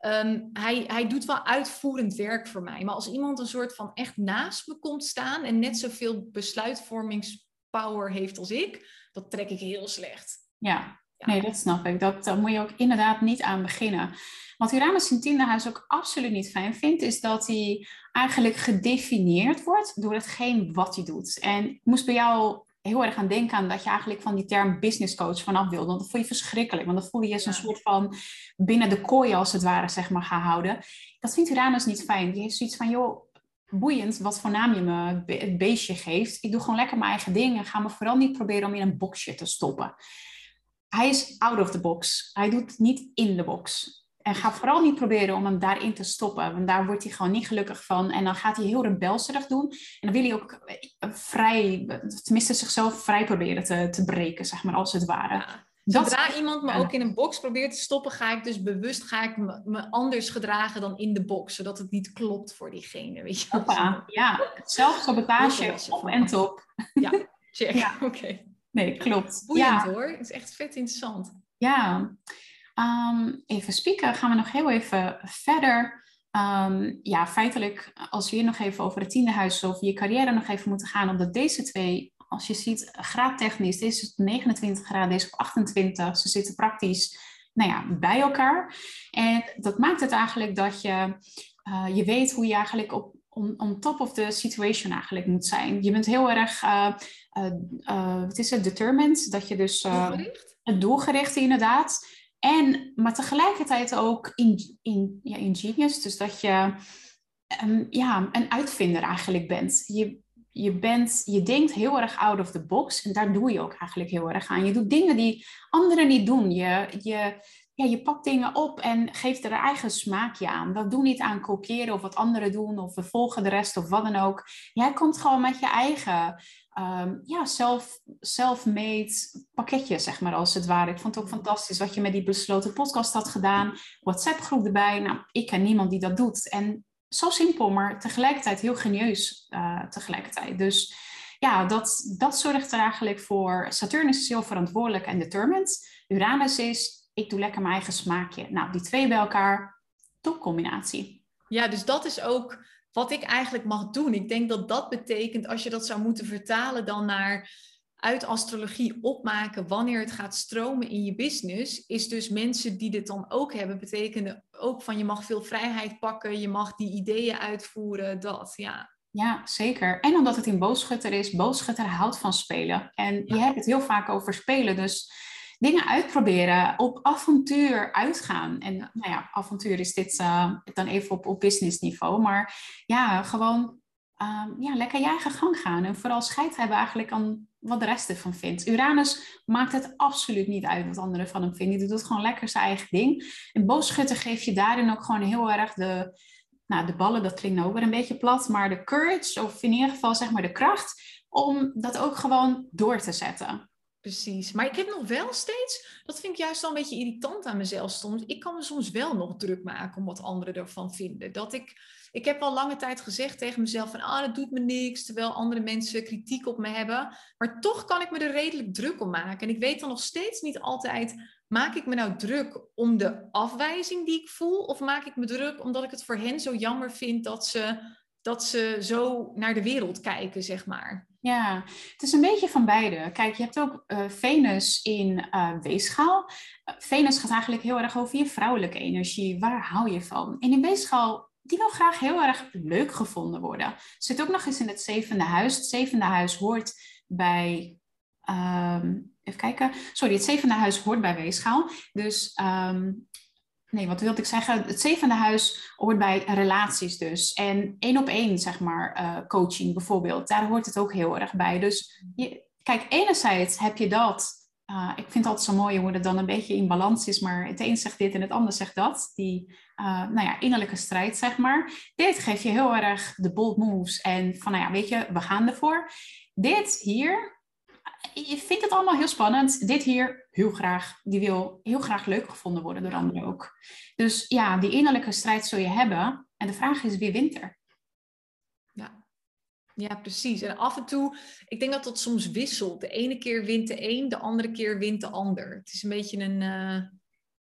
um, hij, hij doet wel uitvoerend werk voor mij. Maar als iemand een soort van echt naast me komt staan en net zoveel besluitvormingspower heeft als ik, dat trek ik heel slecht. Ja, nee, dat snap ik. Dat, daar moet je ook inderdaad niet aan beginnen. Wat Uranus in tiende huis ook absoluut niet fijn vindt, is dat hij eigenlijk gedefinieerd wordt door hetgeen wat hij doet. En ik moest bij jou heel erg aan denken aan dat je eigenlijk van die term business coach vanaf wilde. Want dat voel je verschrikkelijk. Want dan voel je je ja. een soort van binnen de kooi als het ware, zeg maar, gehouden. Dat vindt Uranus niet fijn. Die heeft zoiets van, joh, boeiend wat voor naam je me het beestje geeft. Ik doe gewoon lekker mijn eigen ding en ga me vooral niet proberen om in een boxje te stoppen. Hij is out of the box. Hij doet niet in de box. En ga vooral niet proberen om hem daarin te stoppen. Want daar wordt hij gewoon niet gelukkig van. En dan gaat hij heel rebelserig doen. En dan wil hij ook eh, vrij, tenminste zichzelf vrij proberen te, te breken, zeg maar, als het ware. Ja. Zodra iemand me ook in een box probeert te stoppen, ga ik dus bewust ga ik me, anders gedragen dan in de box, zodat het niet klopt voor diegene. Weet je Hoppa, *laughs* ja, zelfsabotage op en top. Ja, check. Ja. *laughs* Oké. Nee, klopt. Boeiend ja. hoor. Het is echt vet interessant. Ja. Um, even spieken, gaan we nog heel even verder. Um, ja, feitelijk, als we hier nog even over het tiende huis of je carrière nog even moeten gaan, omdat deze twee, als je ziet, graadtechnisch, deze is 29 graden, deze op 28, ze zitten praktisch nou ja, bij elkaar. En dat maakt het eigenlijk dat je je weet hoe je eigenlijk op, on, top of the situation eigenlijk moet zijn. Je bent heel erg, wat is het, determined, dat je dus... doelgericht? Het doelgerichte inderdaad. En, maar tegelijkertijd ook in, in, ja, ingenious, dus dat je um, ja, een uitvinder eigenlijk bent. Je, je, bent, je denkt heel erg out of the box en daar doe je ook eigenlijk heel erg aan. Je doet dingen die anderen niet doen. Je, je, ja, je pakt dingen op en geeft er een eigen smaakje aan. Dat doe niet aan kopiëren of wat anderen doen of we volgen de rest of wat dan ook. Jij komt gewoon met je eigen um, ja, self, self-made pakketje, zeg maar, als het ware. Ik vond het ook fantastisch wat je met die besloten podcast had gedaan. WhatsApp-groep erbij. Nou, ik ken niemand die dat doet. En zo simpel, maar tegelijkertijd heel genieus uh, tegelijkertijd. Dus ja, dat, dat zorgt er eigenlijk voor. Saturnus is heel verantwoordelijk en determined. Uranus is, ik doe lekker mijn eigen smaakje. Nou, die twee bij elkaar, topcombinatie. Ja, dus dat is ook wat ik eigenlijk mag doen. Ik denk dat dat betekent, als je dat zou moeten vertalen dan naar uit astrologie opmaken wanneer het gaat stromen in je business, is dus mensen die dit dan ook hebben, betekenen ook van je mag veel vrijheid pakken, je mag die ideeën uitvoeren, dat, ja. Ja, zeker. En omdat het in boogschutter is, boogschutter houdt van spelen. En je hebt het heel vaak over spelen, dus dingen uitproberen, op avontuur uitgaan. En nou ja, avontuur is dit uh, dan even op, op business niveau, maar ja, gewoon um, ja, lekker je eigen gang gaan. En vooral scheid hebben eigenlijk aan wat de rest ervan vindt. Uranus maakt het absoluut niet uit wat anderen van hem vinden. Die doet gewoon lekker zijn eigen ding. En boogschutter geeft je daarin ook gewoon heel erg de, nou, de ballen, dat klinkt nou ook weer een beetje plat, maar de courage, of in ieder geval zeg maar de kracht, om dat ook gewoon door te zetten. Precies. Maar ik heb nog wel steeds, dat vind ik juist wel een beetje irritant aan mezelf soms. Ik kan me soms wel nog druk maken om wat anderen ervan vinden. Dat ik, ik heb al lange tijd gezegd tegen mezelf van, ah, dat doet me niks, terwijl andere mensen kritiek op me hebben. Maar toch kan ik me er redelijk druk om maken. En ik weet dan nog steeds niet altijd, maak ik me nou druk om de afwijzing die ik voel? Of maak ik me druk omdat ik het voor hen zo jammer vind dat ze, dat ze zo naar de wereld kijken, zeg maar? Ja, het is een beetje van beide. Kijk, je hebt ook uh, Venus in uh, weegschaal. Uh, Venus gaat eigenlijk heel erg over je vrouwelijke energie. Waar hou je van? En in weegschaal, die wil graag heel erg leuk gevonden worden. Zit ook nog eens in het zevende huis. Het zevende huis hoort bij... Um, even kijken. Sorry, het zevende huis hoort bij weegschaal. Dus um, nee, wat wilde ik zeggen? Het zevende huis hoort bij relaties dus. En één op één, zeg maar, uh, coaching bijvoorbeeld. Daar hoort het ook heel erg bij. Dus je, kijk, enerzijds heb je dat. Uh, ik vind het altijd zo mooi hoe het dan een beetje in balans is. Maar het een zegt dit en het ander zegt dat. Die nou ja, innerlijke strijd, zeg maar. Dit geeft je heel erg de bold moves. En van, nou ja, weet je, we gaan ervoor. Dit hier, je vindt het allemaal heel spannend. Dit hier heel graag, die wil heel graag leuk gevonden worden door anderen ook. Dus ja, die innerlijke strijd zul je hebben. En de vraag is, wie wint er? Ja. Ja, precies. En af en toe, ik denk dat dat soms wisselt. De ene keer wint de een, de andere keer wint de ander. Het is een beetje een, uh,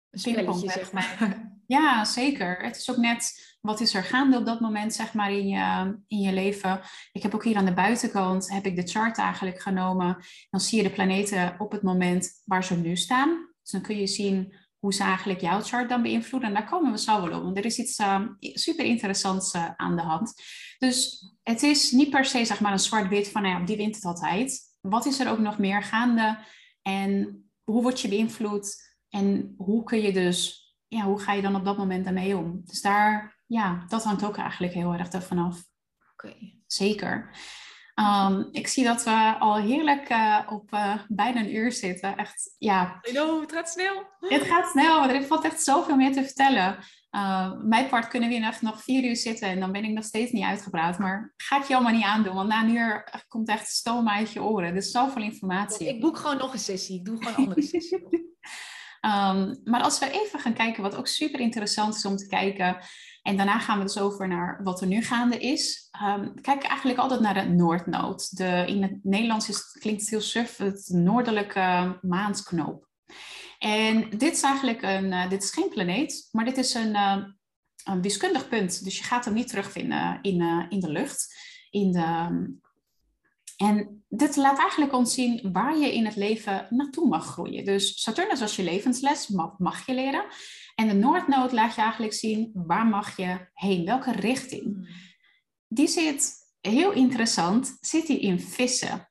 een spelletje, zeg maar. *laughs* Ja, zeker. Het is ook net wat is er gaande op dat moment, zeg maar, in je, in je leven. Ik heb ook hier aan de buitenkant, heb ik de chart eigenlijk genomen. Dan zie je de planeten op het moment waar ze nu staan. Dus dan kun je zien hoe ze eigenlijk jouw chart dan beïnvloeden. En daar komen we zo wel op, want er is iets uh, super interessants uh, aan de hand. Dus het is niet per se zeg maar een zwart-wit van, nou ja, die wint het altijd. Wat is er ook nog meer gaande? En hoe word je beïnvloed? En hoe kun je dus, ja, hoe ga je dan op dat moment daarmee om? Dus daar ja, dat hangt ook eigenlijk heel erg ervan af. Oké. Zeker. Um, ik zie dat we al heerlijk uh, op uh, bijna een uur zitten. Echt, ja. know, het gaat snel. Het gaat snel, maar er valt echt zoveel meer te vertellen. Uh, mijn part kunnen we hier nog vier uur zitten en dan ben ik nog steeds niet uitgepraat. Maar ga ik je allemaal niet aandoen, want na een uur komt echt stoom uit je oren. Er is zoveel informatie. Ik boek gewoon nog een sessie. Ik doe gewoon een andere sessie. um, *laughs* maar als we even gaan kijken, wat ook super interessant is om te kijken en daarna gaan we dus over naar wat er nu gaande is. Um, kijk eigenlijk altijd naar de Noordnood. De, in het Nederlands is, klinkt het heel suf, het noordelijke maansknoop. En dit is eigenlijk een, uh, dit is geen planeet, maar dit is een, uh, een wiskundig punt. Dus je gaat hem niet terugvinden in, uh, in de lucht. In de, um, en dit laat eigenlijk ons zien waar je in het leven naartoe mag groeien. Dus Saturnus was je levensles, mag, mag je leren. En de Noordnood laat je eigenlijk zien waar mag je heen, welke richting. Hmm. Die zit heel interessant, zit die in vissen.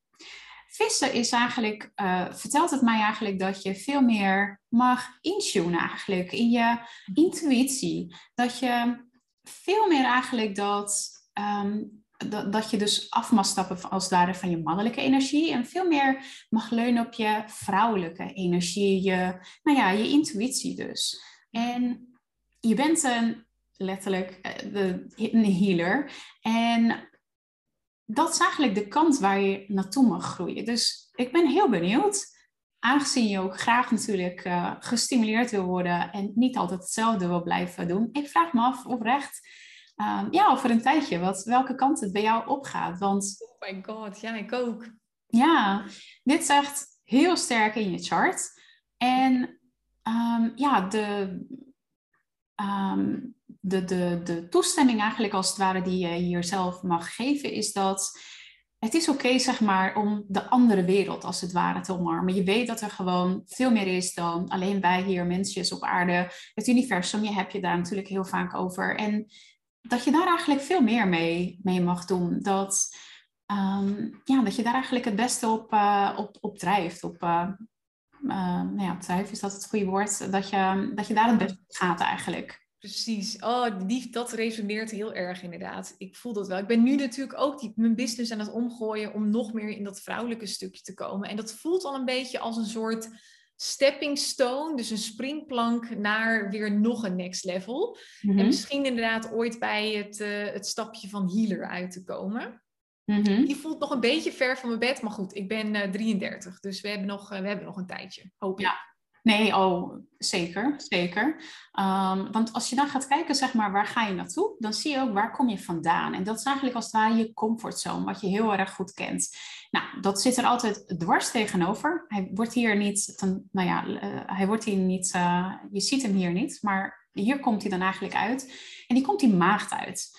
Vissen is eigenlijk, uh, vertelt het mij eigenlijk dat je veel meer mag intunen eigenlijk in je intuïtie. Dat je veel meer eigenlijk dat, ehm, dat, dat je dus af mag stappen als ware van je mannelijke energie en veel meer mag leunen op je vrouwelijke energie, je, nou ja, je intuïtie dus. En je bent een, letterlijk eh, de, een healer en dat is eigenlijk de kant waar je naartoe mag groeien. Dus ik ben heel benieuwd, aangezien je ook graag natuurlijk uh, gestimuleerd wil worden en niet altijd hetzelfde wil blijven doen. Ik vraag me af oprecht, uh, ja, over een tijdje, wat, welke kant het bij jou opgaat. Want, oh my god, ja, ik ook. Ja, dit is echt heel sterk in je chart. En um, ja, de, um, de, de, de toestemming eigenlijk als het ware die je hier zelf mag geven, is dat het is oké, zeg maar, om de andere wereld als het ware te omarmen. Je weet dat er gewoon veel meer is dan alleen wij hier, mensjes op aarde. Het universum, je hebt je daar natuurlijk heel vaak over. En dat je daar eigenlijk veel meer mee, mee mag doen. Dat, ehm, ja, dat je daar eigenlijk het beste op, uh, op, op drijft. Op, uh, nou ja, drijf is dat het goede woord. Dat je, dat je daar het beste gaat eigenlijk. Precies. Oh, die, dat resoneert heel erg inderdaad. Ik voel dat wel. Ik ben nu natuurlijk ook die, mijn business aan het omgooien om nog meer in dat vrouwelijke stukje te komen. En dat voelt al een beetje als een soort stepping stone, dus een springplank naar weer nog een next level. En mhm. misschien inderdaad ooit bij het, uh, het stapje van healer uit te komen. Mhm. Die voelt nog een beetje ver van mijn bed, maar goed, ik ben uh, eh, 33, dus we hebben nog, uh, we hebben nog een tijdje, hoop ik. Ja. Nee, oh, zeker, zeker. Um, want als je dan gaat kijken, zeg maar, waar ga je naartoe? Dan zie je ook, waar kom je vandaan? En dat is eigenlijk als het ware je comfortzone, wat je heel erg goed kent. Nou, dat zit er altijd dwars tegenover. Hij wordt hier niet, van, nou ja, uh, hij wordt hier niet, uh, je ziet hem hier niet, maar hier komt hij dan eigenlijk uit. En die komt die maagd uit.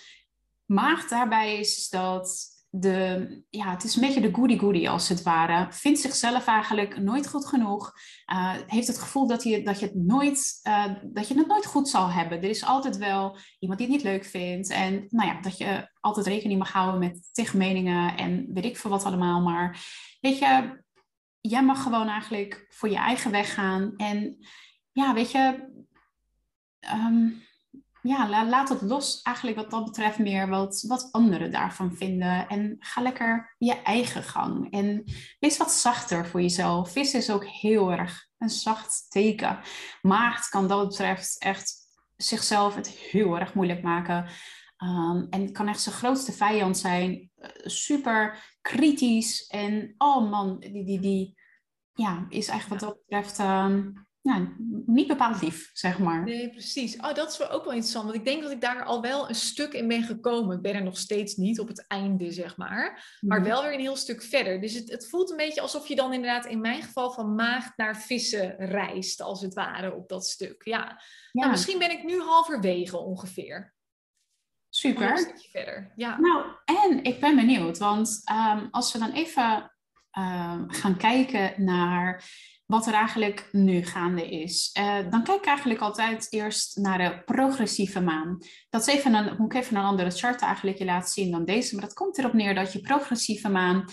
Maagd daarbij is dat de, ja, het is een beetje de goody-goody als het ware. Vindt zichzelf eigenlijk nooit goed genoeg. Uh, heeft het gevoel dat, hij, dat, je het nooit, uh, dat je het nooit goed zal hebben. Er is altijd wel iemand die het niet leuk vindt. En nou ja, dat je altijd rekening mag houden met tig meningen en weet ik veel wat allemaal. Maar weet je, jij mag gewoon eigenlijk voor je eigen weg gaan. En ja, weet je... Um, ja, laat het los eigenlijk wat dat betreft meer wat, wat anderen daarvan vinden. En ga lekker je eigen gang. En wees wat zachter voor jezelf. Vis is ook heel erg een zacht teken. Maagd kan dat betreft echt zichzelf het heel erg moeilijk maken. Um, en kan echt zijn grootste vijand zijn. Eh, super kritisch. En oh man, die, die, die ja, is eigenlijk wat dat betreft... Um, ja, niet bepaald lief, zeg maar. Nee, precies. Oh, dat is wel ook wel interessant. Want ik denk dat ik daar al wel een stuk in ben gekomen. Ik ben er nog steeds niet op het einde, zeg maar. Maar mhm. wel weer een heel stuk verder. Dus het, het voelt een beetje alsof je dan inderdaad in mijn geval van maagd naar vissen reist, als het ware, op dat stuk. Ja. Nou, misschien ben ik nu halverwege ongeveer. Super. Een stukje verder. Ja. Nou, en ik ben benieuwd, want um, als we dan even um, gaan kijken naar wat er eigenlijk nu gaande is. Uh, dan kijk ik eigenlijk altijd eerst naar de progressieve maan. Dat is even een, moet ik even een andere chart eigenlijk je laten zien dan deze. Maar dat komt erop neer dat je progressieve maan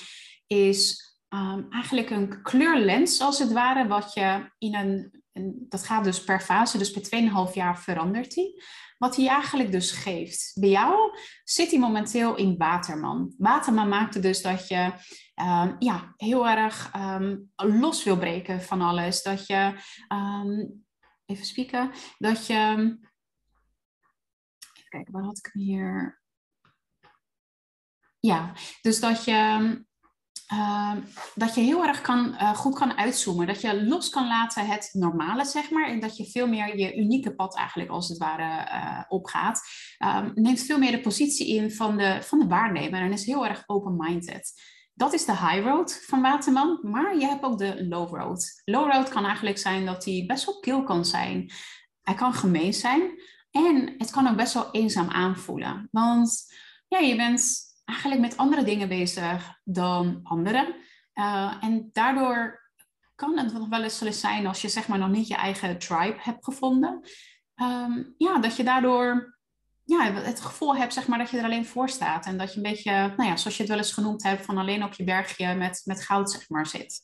is um, eigenlijk een kleurlens als het ware. Wat je in een, een dat gaat dus per fase, dus per 2,5 jaar verandert die. Wat hij eigenlijk dus geeft. Bij jou zit hij momenteel in Waterman. Waterman maakte dus dat je um, ja, heel erg um, los wil breken van alles. Dat je, um, even spieken, dat je, even kijken, waar had ik hem hier? Ja, dus dat je Ehm, dat je heel erg kan, uh, goed kan uitzoomen. Dat je los kan laten het normale, zeg maar. En dat je veel meer je unieke pad eigenlijk als het ware uh, opgaat. Um, neemt veel meer de positie in van de, van de waarnemer en is heel erg open-minded. Dat is de high road van Waterman, maar je hebt ook de low road. Low road kan eigenlijk zijn dat hij best wel kil kan zijn. Hij kan gemeen zijn en het kan ook best wel eenzaam aanvoelen. Want ja, je bent eigenlijk met andere dingen bezig dan anderen. Uh, en daardoor kan het nog wel eens zijn als je zeg maar nog niet je eigen tribe hebt gevonden. ehm, ja, dat je daardoor ja, het gevoel hebt zeg maar, dat je er alleen voor staat. En dat je een beetje, nou ja, zoals je het wel eens genoemd hebt, van alleen op je bergje met, met goud zeg maar, zit.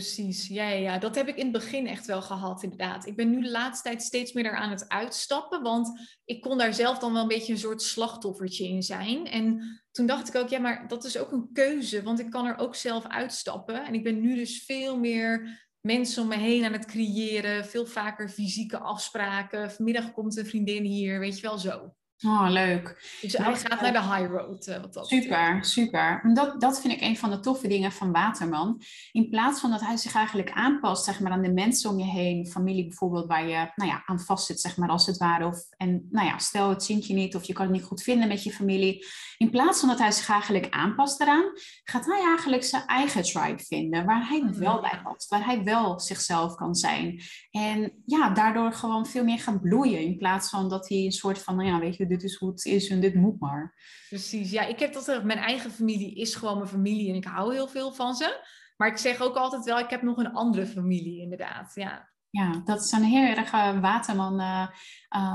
Precies, ja, ja, ja, dat heb ik in het begin echt wel gehad, inderdaad. Ik ben nu de laatste tijd steeds meer aan het uitstappen, want ik kon daar zelf dan wel een beetje een soort slachtoffertje in zijn. En toen dacht ik ook, ja, maar dat is ook een keuze, want ik kan er ook zelf uitstappen. En ik ben nu dus veel meer mensen om me heen aan het creëren, veel vaker fysieke afspraken. Vanmiddag komt een vriendin hier, weet je wel zo. Oh, leuk. Dus hij gaat naar de high road. Uh, wat dat super, super. Dat, dat vind ik een van de toffe dingen van Waterman. In plaats van dat hij zich eigenlijk aanpast zeg maar, aan de mensen om je heen, familie bijvoorbeeld, waar je nou ja, aan vast zit, zeg maar, als het ware. Of, en nou ja, stel het zint je niet of je kan het niet goed vinden met je familie. In plaats van dat hij zich eigenlijk aanpast eraan, gaat hij eigenlijk zijn eigen tribe vinden, waar hij mm. wel bij past, waar hij wel zichzelf kan zijn. En ja, daardoor gewoon veel meer gaan bloeien, in plaats van dat hij een soort van, nou ja, weet je, dit is hoe het is en dit moet maar. Precies, ja, ik heb dat mijn eigen familie is gewoon mijn familie en ik hou heel veel van ze. Maar ik zeg ook altijd wel, ik heb nog een andere familie, inderdaad. Ja, ja dat is een heel erg waterman uh,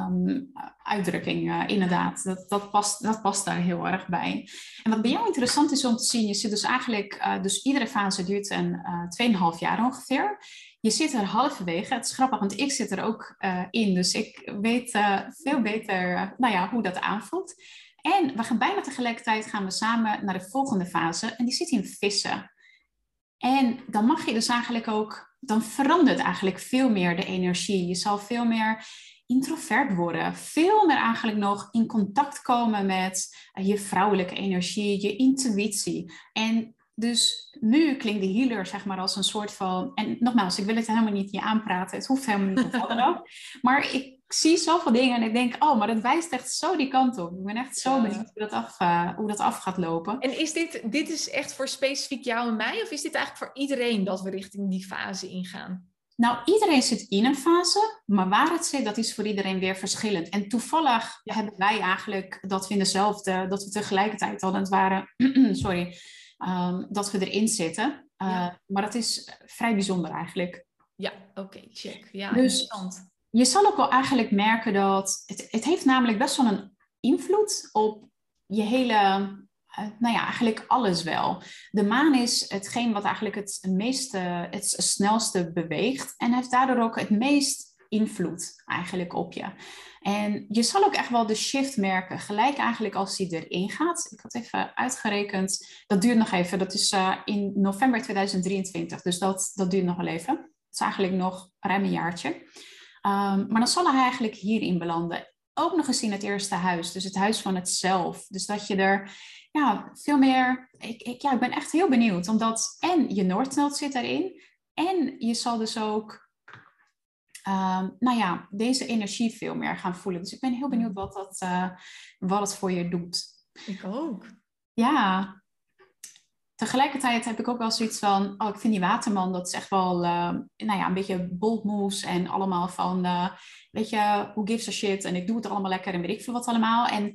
um, uitdrukking, uh, inderdaad. Dat, dat, past, dat past daar heel erg bij. En wat bij jou interessant is om te zien, je zit dus eigenlijk, uh, dus iedere fase duurt een uh, 2,5 jaar ongeveer. Je zit er halverwege. Het is grappig, want ik zit er ook uh, in. Dus ik weet uh, veel beter uh, nou ja, hoe dat aanvoelt. En we gaan bijna tegelijkertijd gaan we samen naar de volgende fase. En die zit in vissen. En dan mag je dus eigenlijk ook... Dan verandert eigenlijk veel meer de energie. Je zal veel meer introvert worden. Veel meer eigenlijk nog in contact komen met je vrouwelijke energie, je intuïtie. En dus nu klinkt de healer zeg maar als een soort van... En nogmaals, ik wil het helemaal niet je aanpraten. Het hoeft helemaal niet of wat dan ook. Maar ik zie zoveel dingen en ik denk... Oh, maar dat wijst echt zo die kant op. Ik ben echt zo benieuwd hoe dat af, uh, hoe dat af gaat lopen. En is dit, dit is echt voor specifiek jou en mij? Of is dit eigenlijk voor iedereen dat we richting die fase ingaan? Nou, iedereen zit in een fase, maar waar het zit, dat is voor iedereen weer verschillend. En toevallig hebben wij eigenlijk dat we in dezelfde, dat we tegelijkertijd al het waren, *clears throat* sorry, um, dat we erin zitten. Uh, Maar dat is vrij bijzonder eigenlijk. Ja, oké, check. Ja, dus interessant. Je zal ook wel eigenlijk merken dat het, het heeft namelijk best wel een invloed op je hele, uh, nou ja, eigenlijk alles wel. De maan is hetgeen wat eigenlijk het meeste, het snelste beweegt en heeft daardoor ook het meest invloed eigenlijk op je. En je zal ook echt wel de shift merken, gelijk eigenlijk als die erin gaat. Ik had even uitgerekend, dat duurt nog even, dat is uh, in november 2023, dus dat, dat duurt nog wel even. Dat is eigenlijk nog ruim een jaartje. Um, maar dan zal hij eigenlijk hierin belanden. Ook nog eens in het eerste huis, dus het huis van het zelf. Dus dat je er ja, veel meer. Ik, ik, ja, ik ben echt heel benieuwd, omdat en je Noordnood zit erin. En je zal dus ook uh, nou ja, deze energie veel meer gaan voelen. Dus ik ben heel benieuwd wat, dat, uh, wat het voor je doet. Ik ook. Ja. Tegelijkertijd heb ik ook wel zoiets van, oh, ik vind die waterman, dat is echt wel, uh, nou ja, een beetje bold moves en allemaal van, eh, weet je, who gives a shit en ik doe het allemaal lekker en weet ik veel wat allemaal. En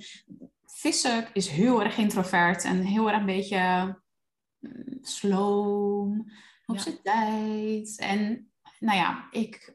vissen is heel erg introvert en heel erg een beetje mm, slow, op ja. zijn tijd. En nou ja, ik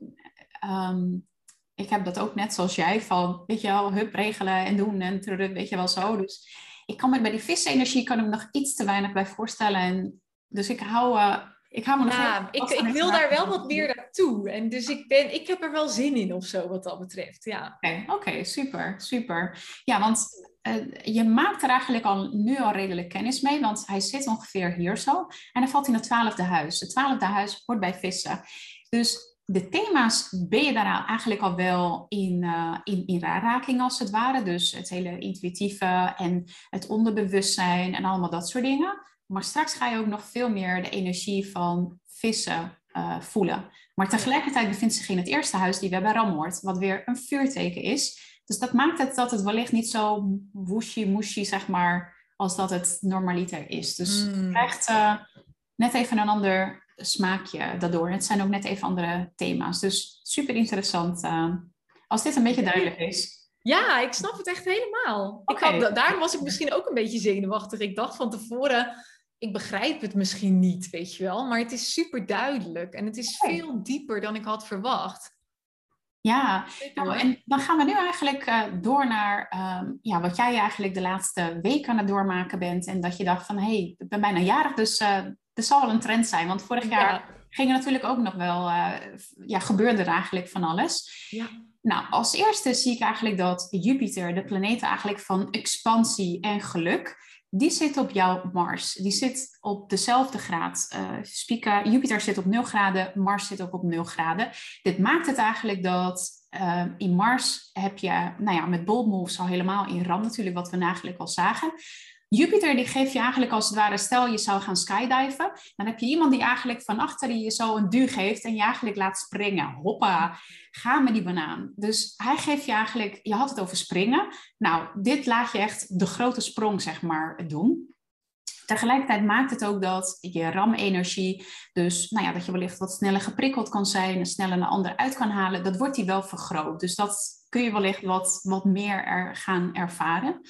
um, ik heb dat ook net zoals jij, van, weet je wel, hup, regelen en doen en trudden, weet je wel zo. Dus ik kan me bij die visenergie kan ik me nog iets te weinig bij voorstellen. En, dus ik hou, uh, ik hou me ja, nog ik, ik wil daar wel wat meer naartoe. En dus ik, ben, ik heb er wel zin in of zo, wat dat betreft. Ja. Oké, okay, okay, super, super. Ja, want uh, je maakt er eigenlijk al nu al redelijk kennis mee, want hij zit ongeveer hier zo. En dan valt in het twaalfde huis. Het twaalfde huis hoort bij vissen. Dus de thema's ben je daar eigenlijk al wel in, uh, in, in raarraking als het ware. Dus het hele intuïtieve en het onderbewustzijn en allemaal dat soort dingen. Maar straks ga je ook nog veel meer de energie van vissen uh, voelen. Maar tegelijkertijd bevindt zich in het eerste huis die we Rammoord, wat weer een vuurteken is. Dus dat maakt het dat het wellicht niet zo woeshi-moeshi, zeg maar, als dat het normaliter is. Dus mm. je krijgt uh, net even een ander smaakje daardoor. Het zijn ook net even andere thema's. Dus super interessant. Uh, als dit een beetje duidelijk is. Ja, ik snap het echt helemaal. Okay. Ik had, daarom was ik misschien ook een beetje zenuwachtig. Ik dacht van tevoren, ik begrijp het misschien niet, weet je wel. Maar het is super duidelijk. En het is veel dieper dan ik had verwacht. Ja, nou, en dan gaan we nu eigenlijk uh, door naar ehm, ja, wat jij eigenlijk de laatste week aan het doormaken bent. En dat je dacht van, hé, hey, ik ben bijna jarig, dus uh, er zal wel een trend zijn. Want vorig jaar ging er natuurlijk ook nog wel, uh, ja, gebeurde er eigenlijk van alles. Ja. Nou, als eerste zie ik eigenlijk dat Jupiter, de planeet eigenlijk van expansie en geluk, die zit op jouw Mars. Die zit op dezelfde graad. Uh, spieken, Jupiter zit op 0 graden, Mars zit ook op 0 graden. Dit maakt het eigenlijk dat uh, in Mars heb je, nou ja, met bold moves al helemaal in ram natuurlijk, wat we eigenlijk al zagen. Jupiter die geeft je eigenlijk als het ware, stel je zou gaan skydiven, dan heb je iemand die eigenlijk van achter je zo een duw geeft en je eigenlijk laat springen. Hoppa, ga met die banaan. Dus hij geeft je eigenlijk, je had het over springen. Nou, dit laat je echt de grote sprong, zeg maar, doen. Tegelijkertijd maakt het ook dat je RAM-energie, dus nou ja, dat je wellicht wat sneller geprikkeld kan zijn en sneller een ander uit kan halen, dat wordt die wel vergroot. Dus dat kun je wellicht wat, wat meer er gaan ervaren.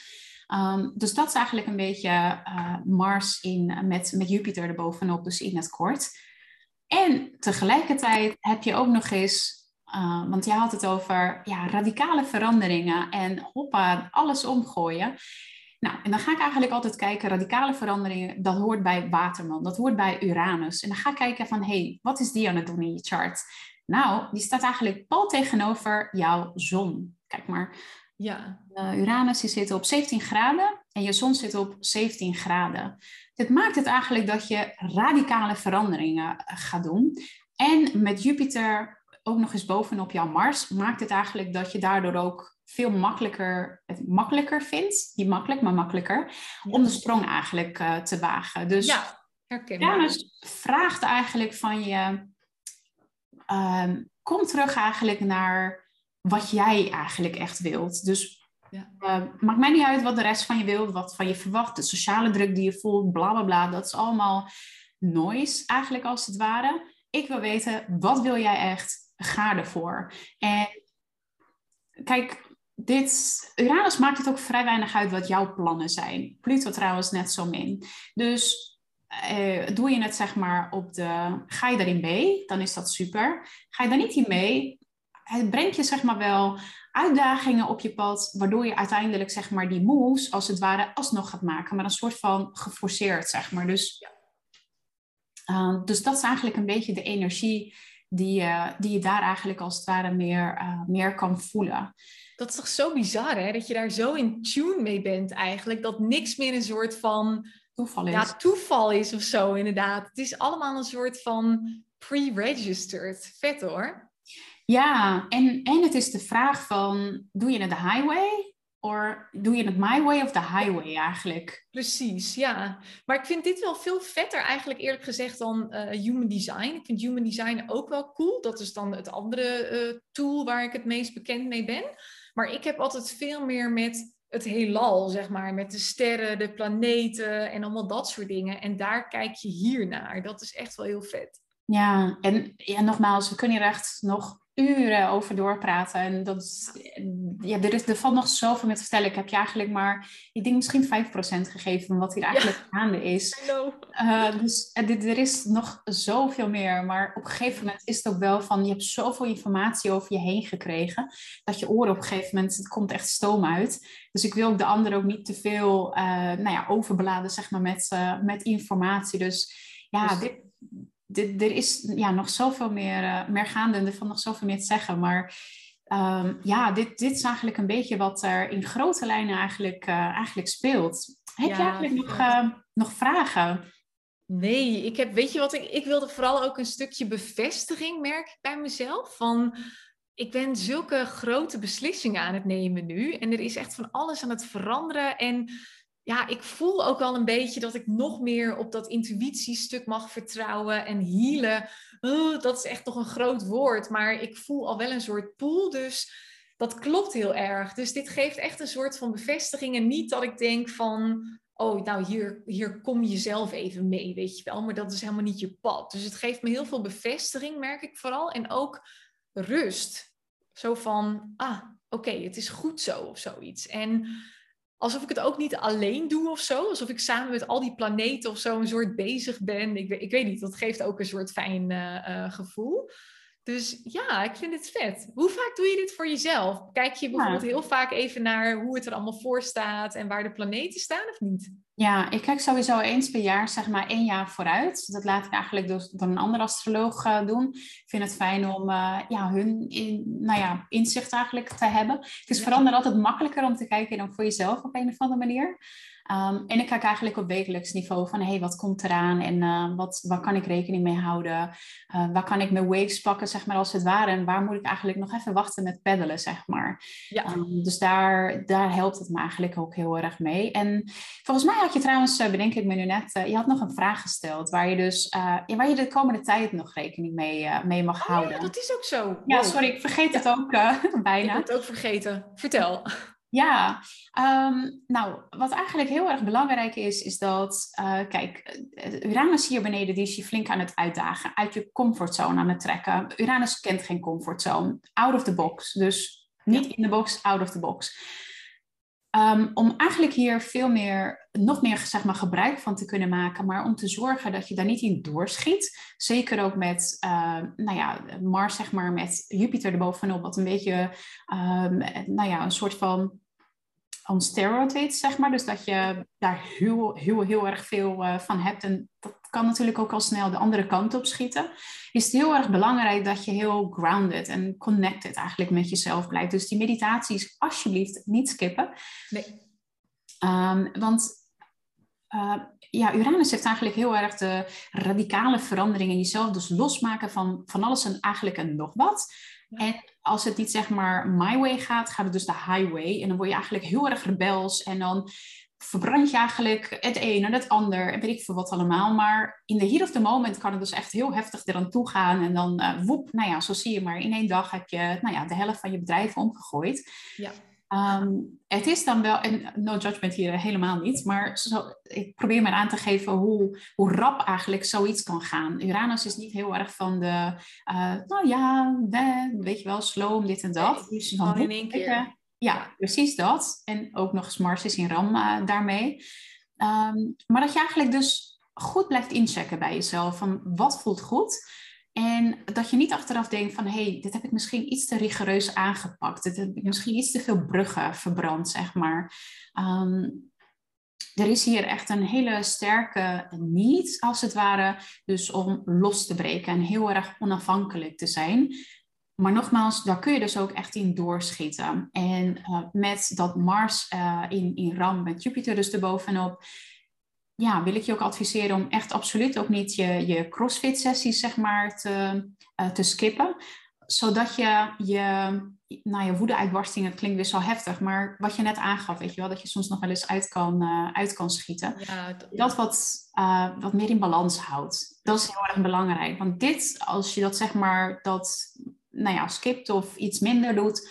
Um, dus dat is eigenlijk een beetje uh, Mars in, met, met Jupiter erbovenop, dus in het kort. En tegelijkertijd heb je ook nog eens uh, want jij had het over ja, radicale veranderingen en hoppa, alles omgooien. Nou, en dan ga ik eigenlijk altijd kijken, radicale veranderingen, dat hoort bij Waterman, dat hoort bij Uranus. En dan ga ik kijken van, hé, hey, wat is die aan het doen in je chart? Nou, die staat eigenlijk pal tegenover jouw zon. Kijk maar, ja. Uh, Uranus die zit op 17 graden en je zon zit op 17 graden. Dit maakt het eigenlijk dat je radicale veranderingen eh, gaat doen. En met Jupiter ook nog eens bovenop jouw Mars, maakt het eigenlijk dat je daardoor ook veel makkelijker, het makkelijker vindt, niet makkelijk, maar makkelijker, om de sprong eigenlijk uh, te wagen. Dus ja, Uranus vraagt eigenlijk van je, uh, kom terug eigenlijk naar wat jij eigenlijk echt wilt. Dus ja. uh, maakt mij niet uit wat de rest van je wil, wat van je verwacht, de sociale druk die je voelt, bla bla bla. Dat is allemaal noise eigenlijk als het ware. Ik wil weten, wat wil jij echt? Ga ervoor. En kijk, dit, Uranus maakt het ook vrij weinig uit wat jouw plannen zijn. Pluto trouwens net zo min. Dus uh, doe je het zeg maar op de, ga je daarin mee, dan is dat super. Ga je daar niet in mee, het brengt je zeg maar wel uitdagingen op je pad, waardoor je uiteindelijk zeg maar die moves als het ware alsnog gaat maken, maar een soort van geforceerd zeg maar. Dus, uh, dus dat is eigenlijk een beetje de energie die, uh, die je daar eigenlijk als het ware meer, uh, meer kan voelen. Dat is toch zo bizar hè, dat je daar zo in tune mee bent eigenlijk, dat niks meer een soort van toeval is. Ja, toeval is of zo inderdaad. Het is allemaal een soort van pre-registered. Vet hoor. Ja, en, en het is de vraag van, doe je het de highway? Of doe je het my way of de highway eigenlijk? Precies, ja. Maar ik vind dit wel veel vetter eigenlijk eerlijk gezegd dan uh, human design. Ik vind human design ook wel cool. Dat is dan het andere uh, tool waar ik het meest bekend mee ben. Maar ik heb altijd veel meer met het heelal, zeg maar, met de sterren, de planeten en allemaal dat soort dingen. En daar kijk je hier naar. Dat is echt wel heel vet. Ja, en ja, nogmaals, we kunnen hier echt nog uren over doorpraten. En dat is, ja, er, is, er valt nog zoveel meer te vertellen. Ik heb je eigenlijk maar, ik denk misschien 5% gegeven van wat hier eigenlijk ja. gaande is. Uh, dus uh, er is nog zoveel meer. Maar op een gegeven moment is het ook wel van, je hebt zoveel informatie over je heen gekregen, dat je oren op een gegeven moment, het komt echt stoom uit. Dus ik wil ook de anderen ook niet te veel uh, nou ja, overbeladen, zeg maar, met, met informatie. Dus ja, dus... dit dit, er is ja, nog zoveel meer, uh, meer gaande en er valt nog zoveel meer te zeggen. Maar um, ja, dit, dit is eigenlijk een beetje wat er in grote lijnen eigenlijk, uh, eigenlijk speelt. Heb ja, je eigenlijk nog, uh, nog vragen? Nee, ik heb, weet je wat, ik, ik wilde vooral ook een stukje bevestiging, merk ik bij mezelf. Van, ik ben zulke grote beslissingen aan het nemen nu. En er is echt van alles aan het veranderen. En ja, ik voel ook wel een beetje dat ik nog meer op dat intuïtiestuk mag vertrouwen en healen. Oh, dat is echt toch een groot woord, maar ik voel al wel een soort pool. Dus dat klopt heel erg. Dus dit geeft echt een soort van bevestiging. En niet dat ik denk van, oh, nou hier, hier kom je zelf even mee, weet je wel. Maar dat is helemaal niet je pad. Dus het geeft me heel veel bevestiging, merk ik vooral. En ook rust. Zo van, ah, oké, het is goed zo of zoiets. En alsof ik het ook niet alleen doe of zo. Alsof ik samen met al die planeten of zo een soort bezig ben. Ik, ik weet niet, dat geeft ook een soort fijn uh, uh, gevoel. Dus ja, ik vind het vet. Hoe vaak doe je dit voor jezelf? Kijk je bijvoorbeeld heel vaak even naar hoe het er allemaal voor staat en waar de planeten staan of niet? Ja, ik kijk sowieso eens per jaar, zeg maar één jaar vooruit. Dat laat ik eigenlijk door, door een andere astroloog uh, doen. Ik vind het fijn om uh, ja, hun in, nou ja, inzicht eigenlijk te hebben. Het is ja. vooral altijd makkelijker om te kijken dan voor jezelf op een of andere manier. Um, en ik kijk eigenlijk op wekelijks niveau van, hey, wat komt eraan en uh, wat, waar kan ik rekening mee houden? Uh, waar kan ik mijn waves pakken, zeg maar, als het ware? En waar moet ik eigenlijk nog even wachten met peddelen, zeg maar? Ja. Um, dus daar, daar helpt het me eigenlijk ook heel erg mee. En volgens mij had je trouwens, uh, bedenk ik me nu net, je had nog een vraag gesteld waar je dus, waar je de komende tijd nog rekening mee, mee mag oh, houden. Ja, dat is ook zo. Ja, sorry, ik vergeet het ook *laughs* bijna. Ik heb het ook vergeten. Vertel. Ja, um, nou, wat eigenlijk heel erg belangrijk is, is dat, uh, kijk, Uranus hier beneden, die is je flink aan het uitdagen, uit je comfortzone aan het trekken. Uranus kent geen comfortzone, out of the box. Dus niet in de box, out of the box. Um, om eigenlijk hier veel meer, nog meer zeg maar, gebruik van te kunnen maken, maar om te zorgen dat je daar niet in doorschiet. Zeker ook met, uh, nou ja, Mars, zeg maar, met Jupiter erbovenop, wat een beetje, um, nou ja, een soort van on steroids, zeg maar. Dus dat je daar heel, heel, heel erg veel uh, van hebt. En dat kan natuurlijk ook al snel de andere kant op schieten. Is het heel erg belangrijk dat je heel grounded en connected eigenlijk met jezelf blijft. Dus die meditaties alsjeblieft niet skippen. Nee. Um, want uh, ja, Uranus heeft eigenlijk heel erg de radicale verandering in jezelf. Dus losmaken van, van alles en eigenlijk en nog wat. En als het niet zeg maar my way gaat, gaat het dus de highway. En dan word je eigenlijk heel erg rebels. En dan verbrand je eigenlijk het een en het ander. En weet ik veel wat allemaal. Maar in de heat of the moment kan het dus echt heel heftig eraan toe gaan. En dan uh, woep, nou ja, zo zie je maar. In één dag heb je nou ja, de helft van je bedrijf omgegooid. Ja. Um, het is dan wel, en no judgment hier helemaal niet, maar zo, ik probeer maar aan te geven hoe, hoe rap eigenlijk zoiets kan gaan. Uranus is niet heel erg van de, uh, nou ja, we, weet je wel, sloom, dit en dat. Nee, dus van in één keer. Ja, precies dat. En ook nog eens Mars is in Ram uh, daarmee. Um, maar dat je eigenlijk dus goed blijft inchecken bij jezelf, van wat voelt goed en dat je niet achteraf denkt van, hé, hey, dit heb ik misschien iets te rigoureus aangepakt. Dit heb ik misschien iets te veel bruggen verbrand, zeg maar. Um, er is hier echt een hele sterke niet, als het ware, dus om los te breken en heel erg onafhankelijk te zijn. Maar nogmaals, daar kun je dus ook echt in doorschieten. En uh, met dat Mars uh, in, in Ram met Jupiter dus erbovenop, ja, wil ik je ook adviseren om echt absoluut ook niet je, je crossfit sessies zeg maar te, uh, te skippen. Zodat je je, nou je woede-uitbarsting, het klinkt weer zo heftig, maar wat je net aangaf, weet je wel, dat je soms nog wel eens uit kan, uh, uit kan schieten. Ja, dat, dat wat, uh, wat meer in balans houdt. Dat is heel erg belangrijk. Want dit, als je dat zeg maar, dat, nou ja, skipt of iets minder doet,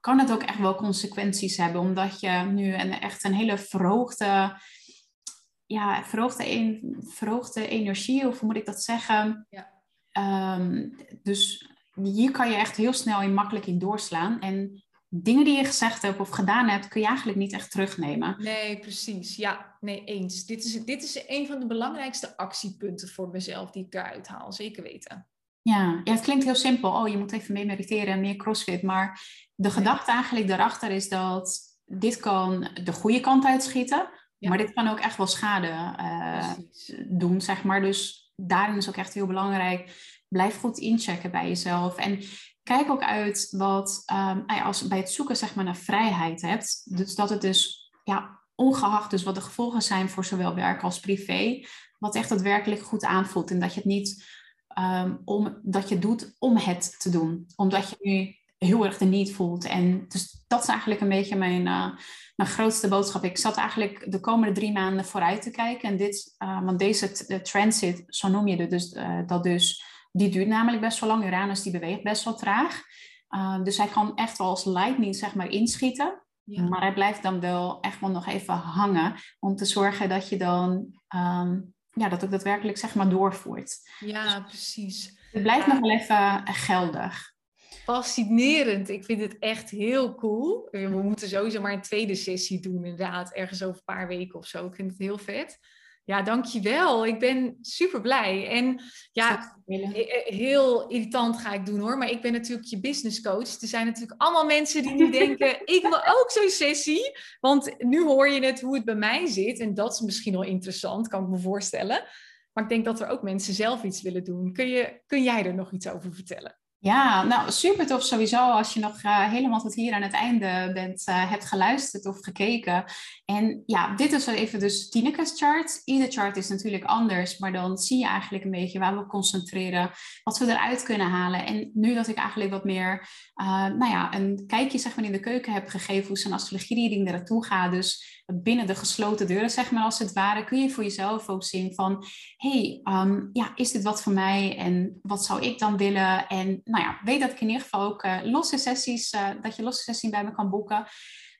kan het ook echt wel consequenties hebben. Omdat je nu een, echt een hele verhoogde ja, verhoogde, verhoogde energie, of hoe moet ik dat zeggen? Ja. Um, dus hier kan je echt heel snel en makkelijk in doorslaan. En dingen die je gezegd hebt of gedaan hebt, kun je eigenlijk niet echt terugnemen. Nee, precies. Ja, nee, eens. Dit is, dit is een van de belangrijkste actiepunten voor mezelf die ik eruit haal, zeker weten. Ja, ja, het klinkt heel simpel. Oh, je moet even meer mediteren en meer crossfit. Maar de gedachte eigenlijk daarachter is dat dit kan de goede kant uitschieten. Maar dit kan ook echt wel schade uh, doen, zeg maar. Dus daarin is ook echt heel belangrijk. Blijf goed inchecken bij jezelf. En kijk ook uit wat, um, als bij het zoeken zeg maar, naar vrijheid hebt. Dus dat het dus, ja, ongeacht dus wat de gevolgen zijn voor zowel werk als privé. Wat echt daadwerkelijk goed aanvoelt. En dat je het niet um, om, dat je doet om het te doen. Omdat je nu heel erg de niet voelt. En dus dat is eigenlijk een beetje mijn... Uh, mijn grootste boodschap. Ik zat eigenlijk de komende drie maanden vooruit te kijken. En dit, uh, want deze de transit, zo noem je het dus, uh, dat dus, die duurt namelijk best wel lang. Uranus die beweegt best wel traag. Dus hij kan echt wel als lightning zeg maar inschieten. Ja. Maar hij blijft dan wel echt wel nog even hangen. Om te zorgen dat je dan, um, ja, dat ook daadwerkelijk zeg maar doorvoert. Ja, precies. Het blijft nog wel even geldig fascinerend. Ik vind het echt heel cool. We moeten sowieso maar een tweede sessie doen, inderdaad. Ergens over een paar weken of zo. Ik vind het heel vet. Ja, dankjewel. Ik ben super blij. En ja, heel irritant ga ik doen hoor. Maar ik ben natuurlijk je business coach. Er zijn natuurlijk allemaal mensen die nu *laughs* denken: ik wil ook zo'n sessie. Want nu hoor je het hoe het bij mij zit. En dat is misschien wel interessant, kan ik me voorstellen. Maar ik denk dat er ook mensen zelf iets willen doen. Kun, je, kun jij er nog iets over vertellen? Ja, nou super tof sowieso als je nog uh, helemaal tot hier aan het einde bent, uh, hebt geluisterd of gekeken. En ja, dit is even dus Tineke's chart. Ieder chart is natuurlijk anders, maar dan zie je eigenlijk een beetje waar we concentreren, wat we eruit kunnen halen. En nu dat ik eigenlijk wat meer, uh, nou ja, een kijkje zeg maar in de keuken heb gegeven hoe zo'n astrologie-reading naartoe gaat, dus binnen de gesloten deuren, zeg maar als het ware, kun je voor jezelf ook zien van, hey, um, ja, is dit wat voor mij en wat zou ik dan willen? En nou ja, weet dat ik in ieder geval ook uh, losse sessies, uh, dat je losse sessies bij me kan boeken.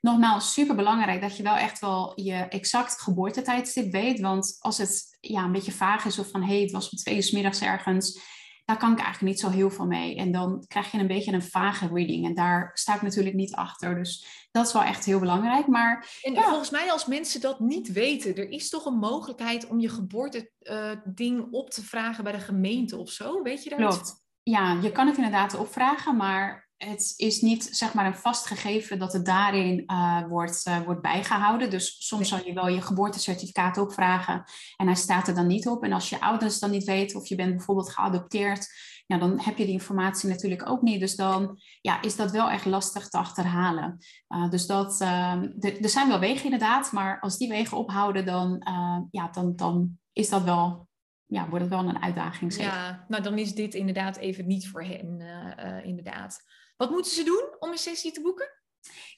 Nogmaals, super belangrijk dat je wel echt wel je exact geboortetijdstip weet. Want als het ja, een beetje vaag is of van hé, hey, het was om twee uur s middags ergens, daar kan ik eigenlijk niet zo heel veel mee. En dan krijg je een beetje een vage reading. En daar sta ik natuurlijk niet achter. Dus dat is wel echt heel belangrijk. Maar, en volgens mij, als mensen dat niet weten, er is toch een mogelijkheid om je geboorteding uh, op te vragen bij de gemeente of zo? Weet je dat? Klopt. Ja, je kan het inderdaad opvragen, maar het is niet zeg maar een vast gegeven dat het daarin uh, wordt, uh, wordt bijgehouden. Dus soms zal je wel je geboortecertificaat opvragen en hij staat er dan niet op. En als je ouders dan niet weten of je bent bijvoorbeeld geadopteerd, ja, dan heb je die informatie natuurlijk ook niet. Dus dan ja, is dat wel echt lastig te achterhalen. Uh, dus dat, ehm, er zijn wel wegen inderdaad, maar als die wegen ophouden, dan, ja, dan, dan is dat wel ja, wordt het wel een uitdaging. Zeker. Ja, nou dan is dit inderdaad even niet voor hen, uh, inderdaad. Wat moeten ze doen om een sessie te boeken?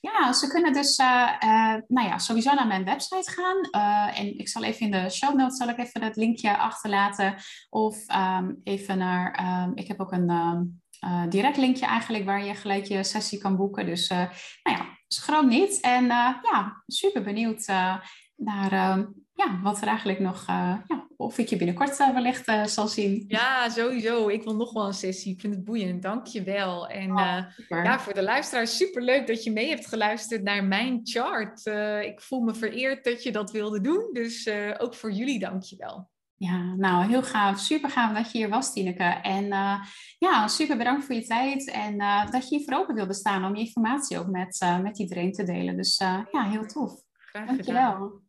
Ja, ze kunnen dus uh, uh, nou ja, sowieso naar mijn website gaan. Uh, en ik zal even in de show notes zal ik even het linkje achterlaten. Of um, even naar, um, ik heb ook een um, direct linkje eigenlijk waar je gelijk je sessie kan boeken. Dus nou ja, schroom niet. En ja, super benieuwd naar ja, wat er eigenlijk nog, ja, of ik je binnenkort wellicht uh, zal zien. Ja, sowieso. Ik wil nog wel een sessie. Ik vind het boeiend. Dank je wel. En oh, uh, ja, voor de luisteraars, super leuk dat je mee hebt geluisterd naar mijn chart. Uh, ik voel me vereerd dat je dat wilde doen. Dus ook voor jullie, dank je wel. Ja, nou heel gaaf. Super gaaf dat je hier was, Tineke. En ja, super bedankt voor je tijd en dat je hier voor open wilde staan om je informatie ook met, met iedereen te delen. Dus ja, heel tof. Graag gedaan. Dankjewel.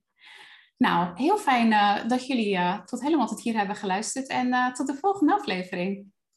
Nou, heel fijn uh, dat jullie uh, tot helemaal tot hier hebben geluisterd en uh, tot de volgende aflevering.